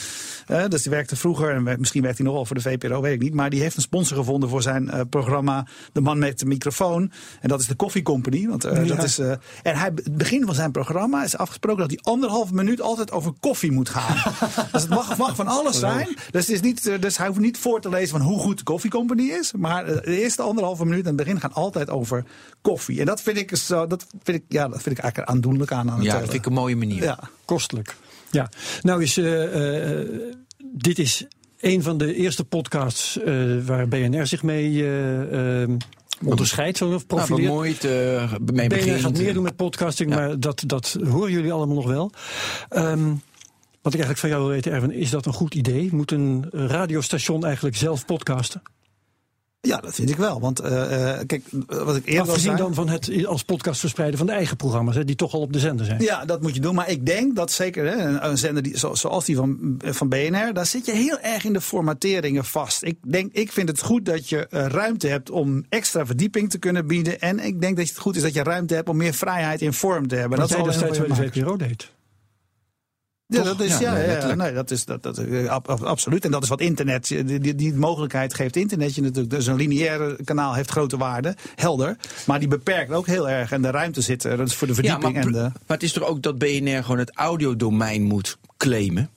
Eh, dus die werkte vroeger, en misschien werkt hij nog wel voor de VPRO, weet ik niet. Maar die heeft een sponsor gevonden voor zijn programma De Man met de Microfoon. En dat is de Coffee Company. Want, Ja. dat is, en hij, het begin van zijn programma is afgesproken dat hij anderhalf minuut altijd over koffie moet gaan. dus het mag, mag van alles zijn. Dus, het is niet, eh, dus hij hoeft niet voor te lezen van hoe goed de Coffee Company is. Maar eh, de eerste anderhalve minuut aan het begin gaan altijd over koffie. En dat vind ik, zo, dat vind ik, ja, dat vind ik eigenlijk aandoenlijk aan. aan het, Ja, eh, dat vind ik een mooie manier. ja. Kostelijk. Ja, nou is eh, eh, dit is een van de eerste podcasts eh, waar BNR zich mee eh, eh, onderscheidt, of Nou, profileert. bemoeid, eh mee BNR gaat meer doen met podcasting, Ja. maar dat, dat horen jullie allemaal nog wel. Ehm, wat ik eigenlijk van jou wil weten, Erwin, is dat een goed idee? Moet een radiostation eigenlijk zelf podcasten? Ja, dat vind ik wel. Want eh, eh, kijk, wat ik eerder Afgezien zei... dan van het als podcast verspreiden van de eigen programma's, hè, die toch al op de zender zijn. Ja, dat moet je doen. Maar ik denk dat zeker hè, een, een zender die, zo- zoals die van, van BNR, daar zit je heel erg in de formateringen vast. Ik, denk, ik vind het goed dat je eh, ruimte hebt om extra verdieping te kunnen bieden. En ik denk dat het goed is dat je ruimte hebt om meer vrijheid in vorm te hebben. Wat dat is al destijds bij heel de VPRO deed. Ja, dat is, Ja, ja, nee, ja, dat is, dat, dat, eh, ab- ab- absoluut. En dat is wat internet, die, die, die mogelijkheid geeft internet je natuurlijk. Dus een lineaire kanaal heeft grote waarde, helder. Maar die beperkt ook heel erg. En de ruimte zit er, dat is voor de Ja, verdieping. maar, en de, maar het is toch ook dat BNR gewoon het audiodomein moet claimen?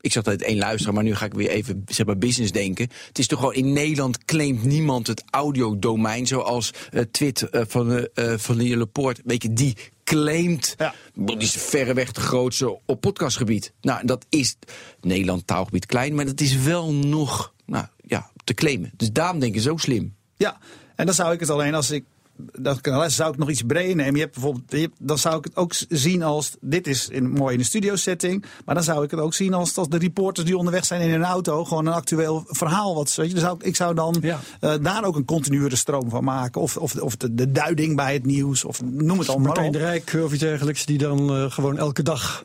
Ik zat altijd één luisteren, maar nu ga ik weer even zeg maar, business denken. Het is toch gewoon in Nederland claimt niemand het audiodomein zoals eh Twit eh, van, eh, eh, van Laporte. Weet je, die claimt. Ja. Is verreweg de grootste op podcastgebied. Nou, dat is Nederland taalgebied klein, maar dat is wel nog nou, ja, te claimen. Dus daarom denk ik zo slim. Ja, en dan zou ik het alleen als ik. Dat kan, zou ik nog iets breder nemen. Je hebt bijvoorbeeld, je hebt- dan zou ik het ook zien als. Dit is in, mooi in de studio setting. Maar dan zou ik het ook zien als, als de reporters die onderweg zijn in hun auto. Gewoon een actueel verhaal. Wat, weet je, dan zou ik, zou dan Ja. eh, daar ook een continue stroom van maken. Of, of, of de, de duiding bij het nieuws. Of noem het allemaal. Martijn de Rijk of iets dergelijks, die dan eh, gewoon elke dag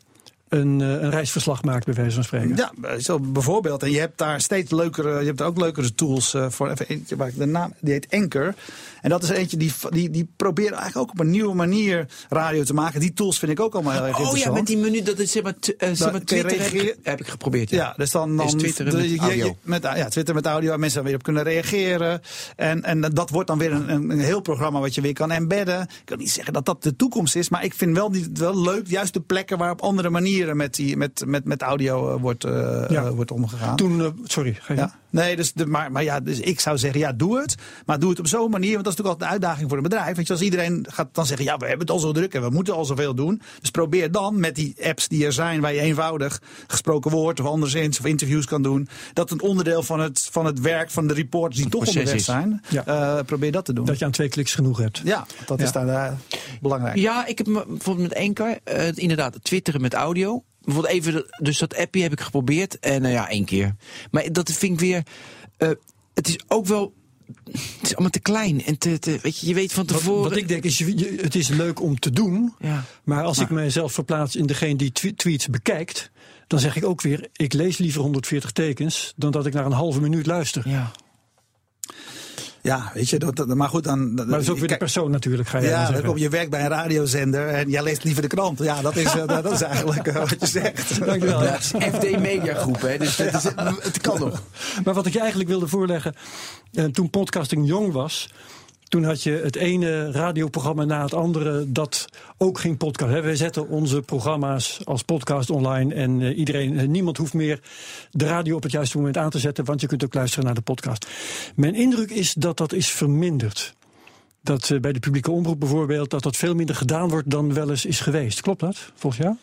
een, eh, een reisverslag maakt, bij wijze van spreken. Ja, zo bijvoorbeeld. En je hebt daar steeds leukere, je hebt daar ook leukere tools voor. Even eentje waar ik de naam, die heet Anchor. En dat is eentje die, die, die probeert eigenlijk ook op een nieuwe manier radio te maken. Die tools vind ik ook allemaal heel erg Oh ja, interessant. met die menu, dat is zeg maar, t- eh, zeg maar Twitter heb, reageren. ik- heb ik geprobeerd. Ja, dus dan, dan Is twitteren de- met je- je- audio. met, ja, Twitter met audio, waar mensen dan weer op kunnen reageren. En, en dat wordt dan weer een, een, een heel programma wat je weer kan embedden. Ik wil niet zeggen dat dat de toekomst is, maar ik vind wel, die, wel leuk, juist de plekken waar op andere manieren met, die, met, met, met audio eh, wordt, eh, Ja. wordt omgegaan. Toen, sorry, ga je. Ja. Nee, dus de, maar, maar ja, dus ik zou zeggen, ja, doe het. Maar doe het op zo'n manier, want dat is natuurlijk altijd de uitdaging voor een bedrijf. Weet je, als iedereen gaat dan zeggen, ja, we hebben het al zo druk en we moeten al zoveel doen. Dus probeer dan met die apps die er zijn, waar je eenvoudig gesproken woord of anderszins of interviews kan doen. Dat een onderdeel van het, van het werk van de reporters die toch onderweg is. zijn. Ja. eh, probeer dat te doen. Dat je aan twee kliks genoeg hebt. ja, dat is daar eh, belangrijk. Ja, ik heb me- bijvoorbeeld met Anchor, eh inderdaad, twitteren met audio. Bijvoorbeeld even, dus dat appje heb ik geprobeerd. En nou ja, één keer. Maar dat vind ik weer, eh, het is ook wel, het is allemaal te klein. En te, te- weet je, je weet van tevoren... wat ik denk is, je- je- het is leuk om te doen. Ja. Maar als ik mijzelf verplaats in degene die twe- tweets bekijkt, dan zeg ik ook weer: ik lees liever 140 tekens dan dat ik naar een halve minuut luister. Ja. Ja, weet je, dat, dat- maar goed dan. Maar dat is ook weer de persoon natuurlijk, ga je dan Ja, dan kom je werkt bij een radiozender en jij leest liever de krant. Ja, dat is, eh, dat is eigenlijk eh, wat je zegt. Dankjewel. Ja, het is FD Media Groep, hè, dus het, is, het kan nog. Maar wat ik je eigenlijk wilde voorleggen, eh, toen podcasting jong was, toen had je het ene radioprogramma na het andere dat ook ging podcast. Hè. Wij zetten onze programma's als podcast online en eh, iedereen, eh, niemand hoeft meer de radio op het juiste moment aan te zetten, want je kunt ook luisteren naar de podcast. Mijn indruk is dat dat is verminderd. Dat eh, bij de publieke omroep bijvoorbeeld, dat dat veel minder gedaan wordt dan wel eens is geweest. Klopt dat, volgens jou?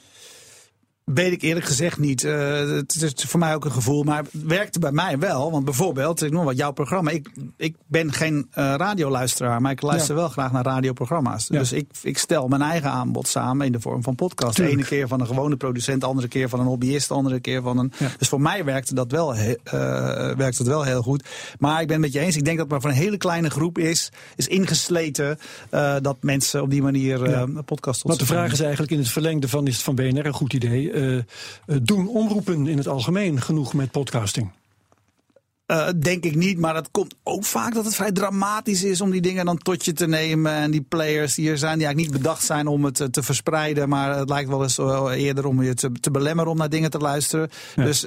Weet ik eerlijk gezegd niet. Eh, het is voor mij ook een gevoel, maar het werkte bij mij wel. Want bijvoorbeeld, ik noem wat jouw programma. Ik, ik ben geen eh, radioluisteraar, maar ik luister wel graag naar radioprogramma's. Ja. Dus ik, ik stel mijn eigen aanbod samen in de vorm van podcast. De ene keer van een gewone producent, de andere keer van een hobbyist, de andere keer van een. Ja. Dus voor mij werkte dat wel, he- eh, werkte dat wel heel goed. Maar ik ben het met je eens. Ik denk dat het maar voor een hele kleine groep is, is ingesleten dat mensen op die manier podcast tot Want de vraag is eigenlijk in het verlengde van is het van BNR een goed idee. Eh, eh, doen omroepen in het algemeen genoeg met podcasting? Eh, denk ik niet, maar het komt ook vaak dat het vrij dramatisch is om die dingen dan tot je te nemen. En die players die er zijn, die eigenlijk niet bedacht zijn om het te verspreiden. Maar het lijkt wel eens eerder om je te, te belemmeren om naar dingen te luisteren. Ja. Dus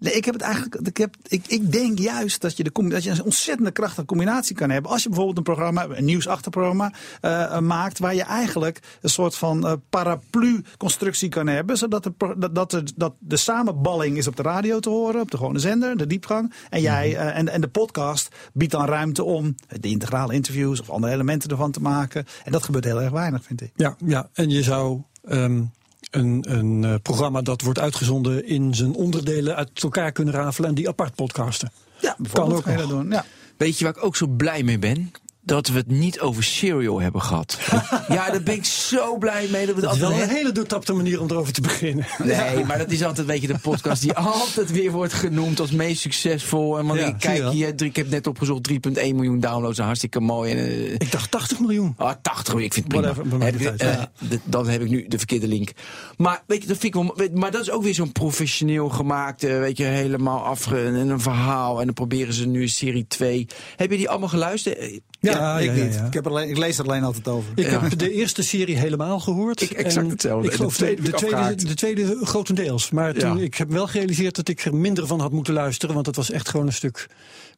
ik heb het eigenlijk. Ik, heb, ik, ik denk juist dat je, de, dat je een ontzettende krachtige combinatie kan hebben. Als je bijvoorbeeld een programma, een nieuwsachterprogramma eh, maakt. waar je eigenlijk een soort van eh, paraplu-constructie kan hebben. Zodat de, dat, de, dat de samenballing is op de radio te horen, op de gewone zender, de diepgang. En, jij, Mhm. en, en de podcast biedt dan ruimte om de integrale interviews of andere elementen ervan te maken. En dat gebeurt heel erg weinig, vind ik. Ja, ja. en je zou ehm, een, een eh, programma dat wordt uitgezonden in zijn onderdelen uit elkaar kunnen rafelen en die apart podcasten. Ja, bijvoorbeeld ook kan dat doen. Ja. Weet je waar ik ook zo blij mee ben? Dat we het niet over Serial hebben gehad. ja, daar ben ik zo blij mee. Dat we Dat is wel een hele doortapte manier om erover te beginnen. Nee, maar dat is altijd weet je, de podcast die altijd weer wordt genoemd als meest succesvol. En want Ja, ik kijk hier, drie- ik heb net opgezocht 3,1 miljoen downloads. Hartstikke mooi. En, eh, Ik dacht 80 miljoen. Ah, 80, ik vind het prima. Whatever, Heb ik, eh, dan heb ik nu de verkeerde link. Maar weet je, dat vind ik wel, weet- maar dat is ook weer zo'n professioneel gemaakt, eh, weet je, helemaal afge en een verhaal. En dan proberen ze nu serie 2. Heb je die allemaal geluisterd? Ja, ik niet. ja. Ik, heb alleen, ik lees er alleen altijd over. Ik Ja. heb de eerste serie helemaal gehoord. Ik exact En hetzelfde. Ik geloof de tweede de, ik tweede, de tweede grotendeels. Maar toen, Ja. ik heb wel gerealiseerd dat ik er minder van had moeten luisteren. Want het was echt gewoon een stuk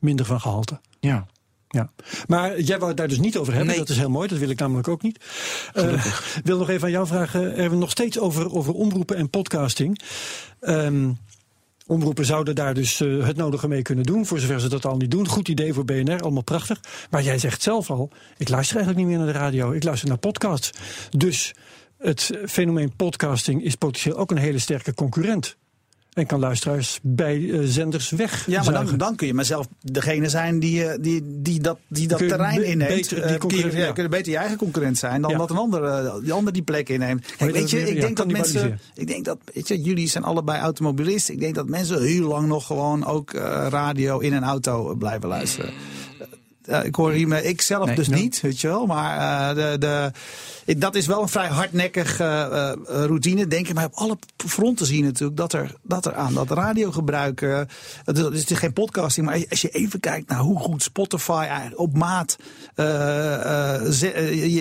minder van gehalte. Ja. Ja. Maar jij wou het daar dus niet over hebben. Nee. Dat is heel mooi. Dat wil ik namelijk ook niet. Eh, wil nog even aan jou vragen. Er nog steeds over, over omroepen en podcasting. Ehm, omroepen zouden daar dus eh, het nodige mee kunnen doen. Voor zover ze dat al niet doen. Goed idee voor BNR. Allemaal prachtig. Maar jij zegt zelf al. Ik luister eigenlijk niet meer naar de radio. Ik luister naar podcasts. Dus het fenomeen podcasting is potentieel ook een hele sterke concurrent. En kan luisteraars bij eh, zenders weg. Ja, maar dan, dan kun je maar zelf degene zijn die, eh, die, die dat, die dat terrein inneemt. beter die kun je- ja, ja. kun je beter je eigen concurrent zijn dan Ja. dat een ander, eh, die ander die plek inneemt. Kijk, weet je, ik ja, denk dat mensen. Ik denk dat, weet je, jullie zijn allebei automobilisten. Ik denk dat mensen heel lang nog gewoon ook radio in een auto blijven luisteren. Ik hoor hiermee, ik zelf Nee, dus niet, weet je wel. Maar eh, de, de, dat is wel een vrij hardnekkig eh, eh, routine, denk ik. Maar op alle fronten zie je natuurlijk dat er, dat er aan dat radiogebruik. eh, het is, geen podcasting, maar als je even kijkt naar hoe goed Spotify eigenlijk op maat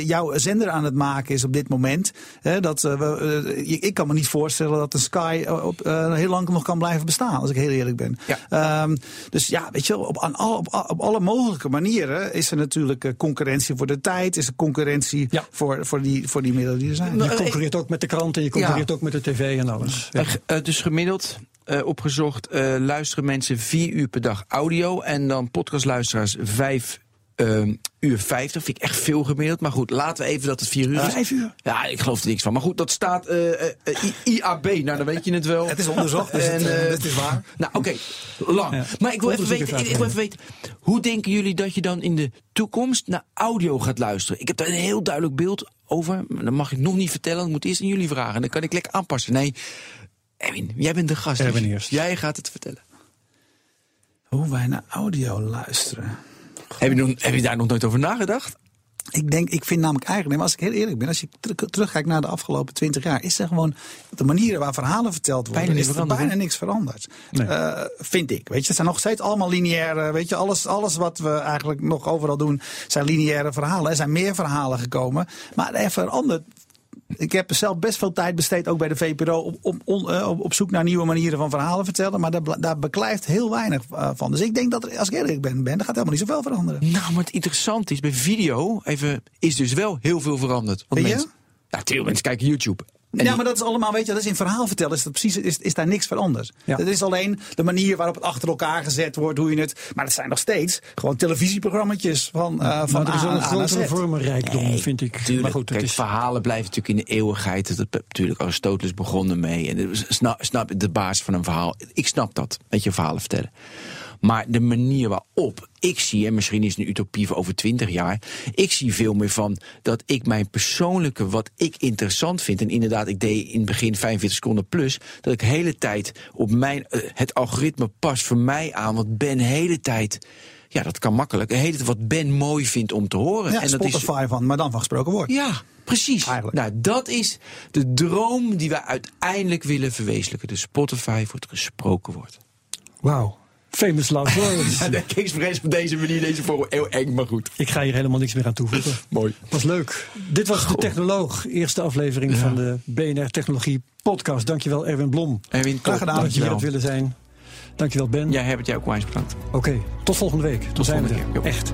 jouw zender aan het maken is op dit moment. Hè, dat, we, ik kan me niet voorstellen dat een Sky op, heel lang nog kan blijven bestaan, als ik heel eerlijk ben. Ja. Ehm, dus ja, weet je, wel, op, aan al, op, op alle mogelijke manieren is er natuurlijk concurrentie voor de tijd, is er concurrentie Ja. voor, voor, die, voor die middelen die er zijn. Je concurreert ook met de kranten, je concurreert ook met de tv en alles. Ja. Eh, eh, dus gemiddeld eh, opgezocht eh, luisteren mensen vier uur per dag audio. En dan podcastluisteraars vijf ehm, uur vijftig. Vind ik echt veel gemiddeld. Maar goed, laten we even dat het vier uur is. Vijf uur? Ja, ik geloof er niks van. Maar goed, dat staat eh, eh, eh, IAB. Nou, dan weet je het wel. Het is onderzocht, dus het, is waar. Nou, oké, lang. Ja. Maar ik wil, even weten, ik, ik wil even weten, hoe denken jullie dat je dan in de toekomst naar audio gaat luisteren? Ik heb daar een heel duidelijk beeld over. Maar dat mag ik nog niet vertellen. Ik moet eerst aan jullie vragen. Dan kan ik lekker aanpassen. Nee, Erwin, jij bent de gast. dus. Jij gaat het vertellen. Hoe wij naar audio luisteren. Heb je, nog, heb je daar nog nooit over nagedacht? Ik denk, ik vind namelijk eigenlijk, maar als ik heel eerlijk ben, als je ter- terugkijkt naar de afgelopen twintig jaar, is er gewoon de manieren waar verhalen verteld worden, Bijna is er bijna niks veranderd. Eh, vind ik. Weet je, het zijn nog steeds allemaal lineaire, weet je, alles, alles wat we eigenlijk nog overal doen, zijn lineaire verhalen. Er zijn meer verhalen gekomen, maar er verandert. Ik heb zelf best veel tijd besteed, ook bij de VPRO, op, eh, op, op zoek naar nieuwe manieren van verhalen vertellen. Maar daar, daar beklijft heel weinig eh, van. Dus ik denk dat, er, als ik eerlijk ben, ben, er gaat helemaal niet zoveel veranderen. Nou, maar het interessante is, bij video even, is dus wel heel veel veranderd. Want mensen, ja, veel mensen kijken YouTube. En ja, maar dat is allemaal, weet je, dat is in verhaal vertellen, is, dat precies, is, is daar niks veranderd. Ja. Het is alleen de manier waarop het achter elkaar gezet wordt, hoe je het. Maar het zijn nog steeds gewoon televisieprogrammetjes van, eh van Maar er is een grotere vormenrijkdom, vind ik. Tuurlijk, maar goed, het kijk, is, verhalen blijven natuurlijk in de eeuwigheid. Dat heb natuurlijk Aristoteles begonnen mee. En het- snap, snap de basis van een verhaal. Ik snap dat, met je verhalen vertellen. Maar de manier waarop ik zie, en misschien is het een utopie voor over twintig jaar. Ik zie veel meer van dat ik mijn persoonlijke, wat ik interessant vind. En inderdaad, ik deed in het begin 45 seconden plus. Dat ik de hele tijd op mijn, eh, het algoritme past voor mij aan. Want Ben de hele tijd. Ja, dat kan makkelijk. Hele tijd wat Ben mooi vindt om te horen. Ja, en dat is, Spotify van, maar dan van gesproken woord. ja, precies. Eigenlijk. Nou, dat is de droom die we uiteindelijk willen verwezenlijken. De Spotify voor het gesproken woord. wauw. Famous last words. Ja, de expres op deze manier, deze vorm, heel eng, maar goed. Ik ga hier helemaal niks meer aan toevoegen. Mooi. Was leuk. Dit was de Technoloog, eerste aflevering van de BNR Technologie Podcast. Dankjewel Erwin Blom. Erwin, Graag gedaan. Dat je hier hebt willen zijn. Dankjewel Ben. Jij hebt het jou ook wijs bedankt. Oké, tot volgende week. Tot zijn we volgende er. keer. Echt.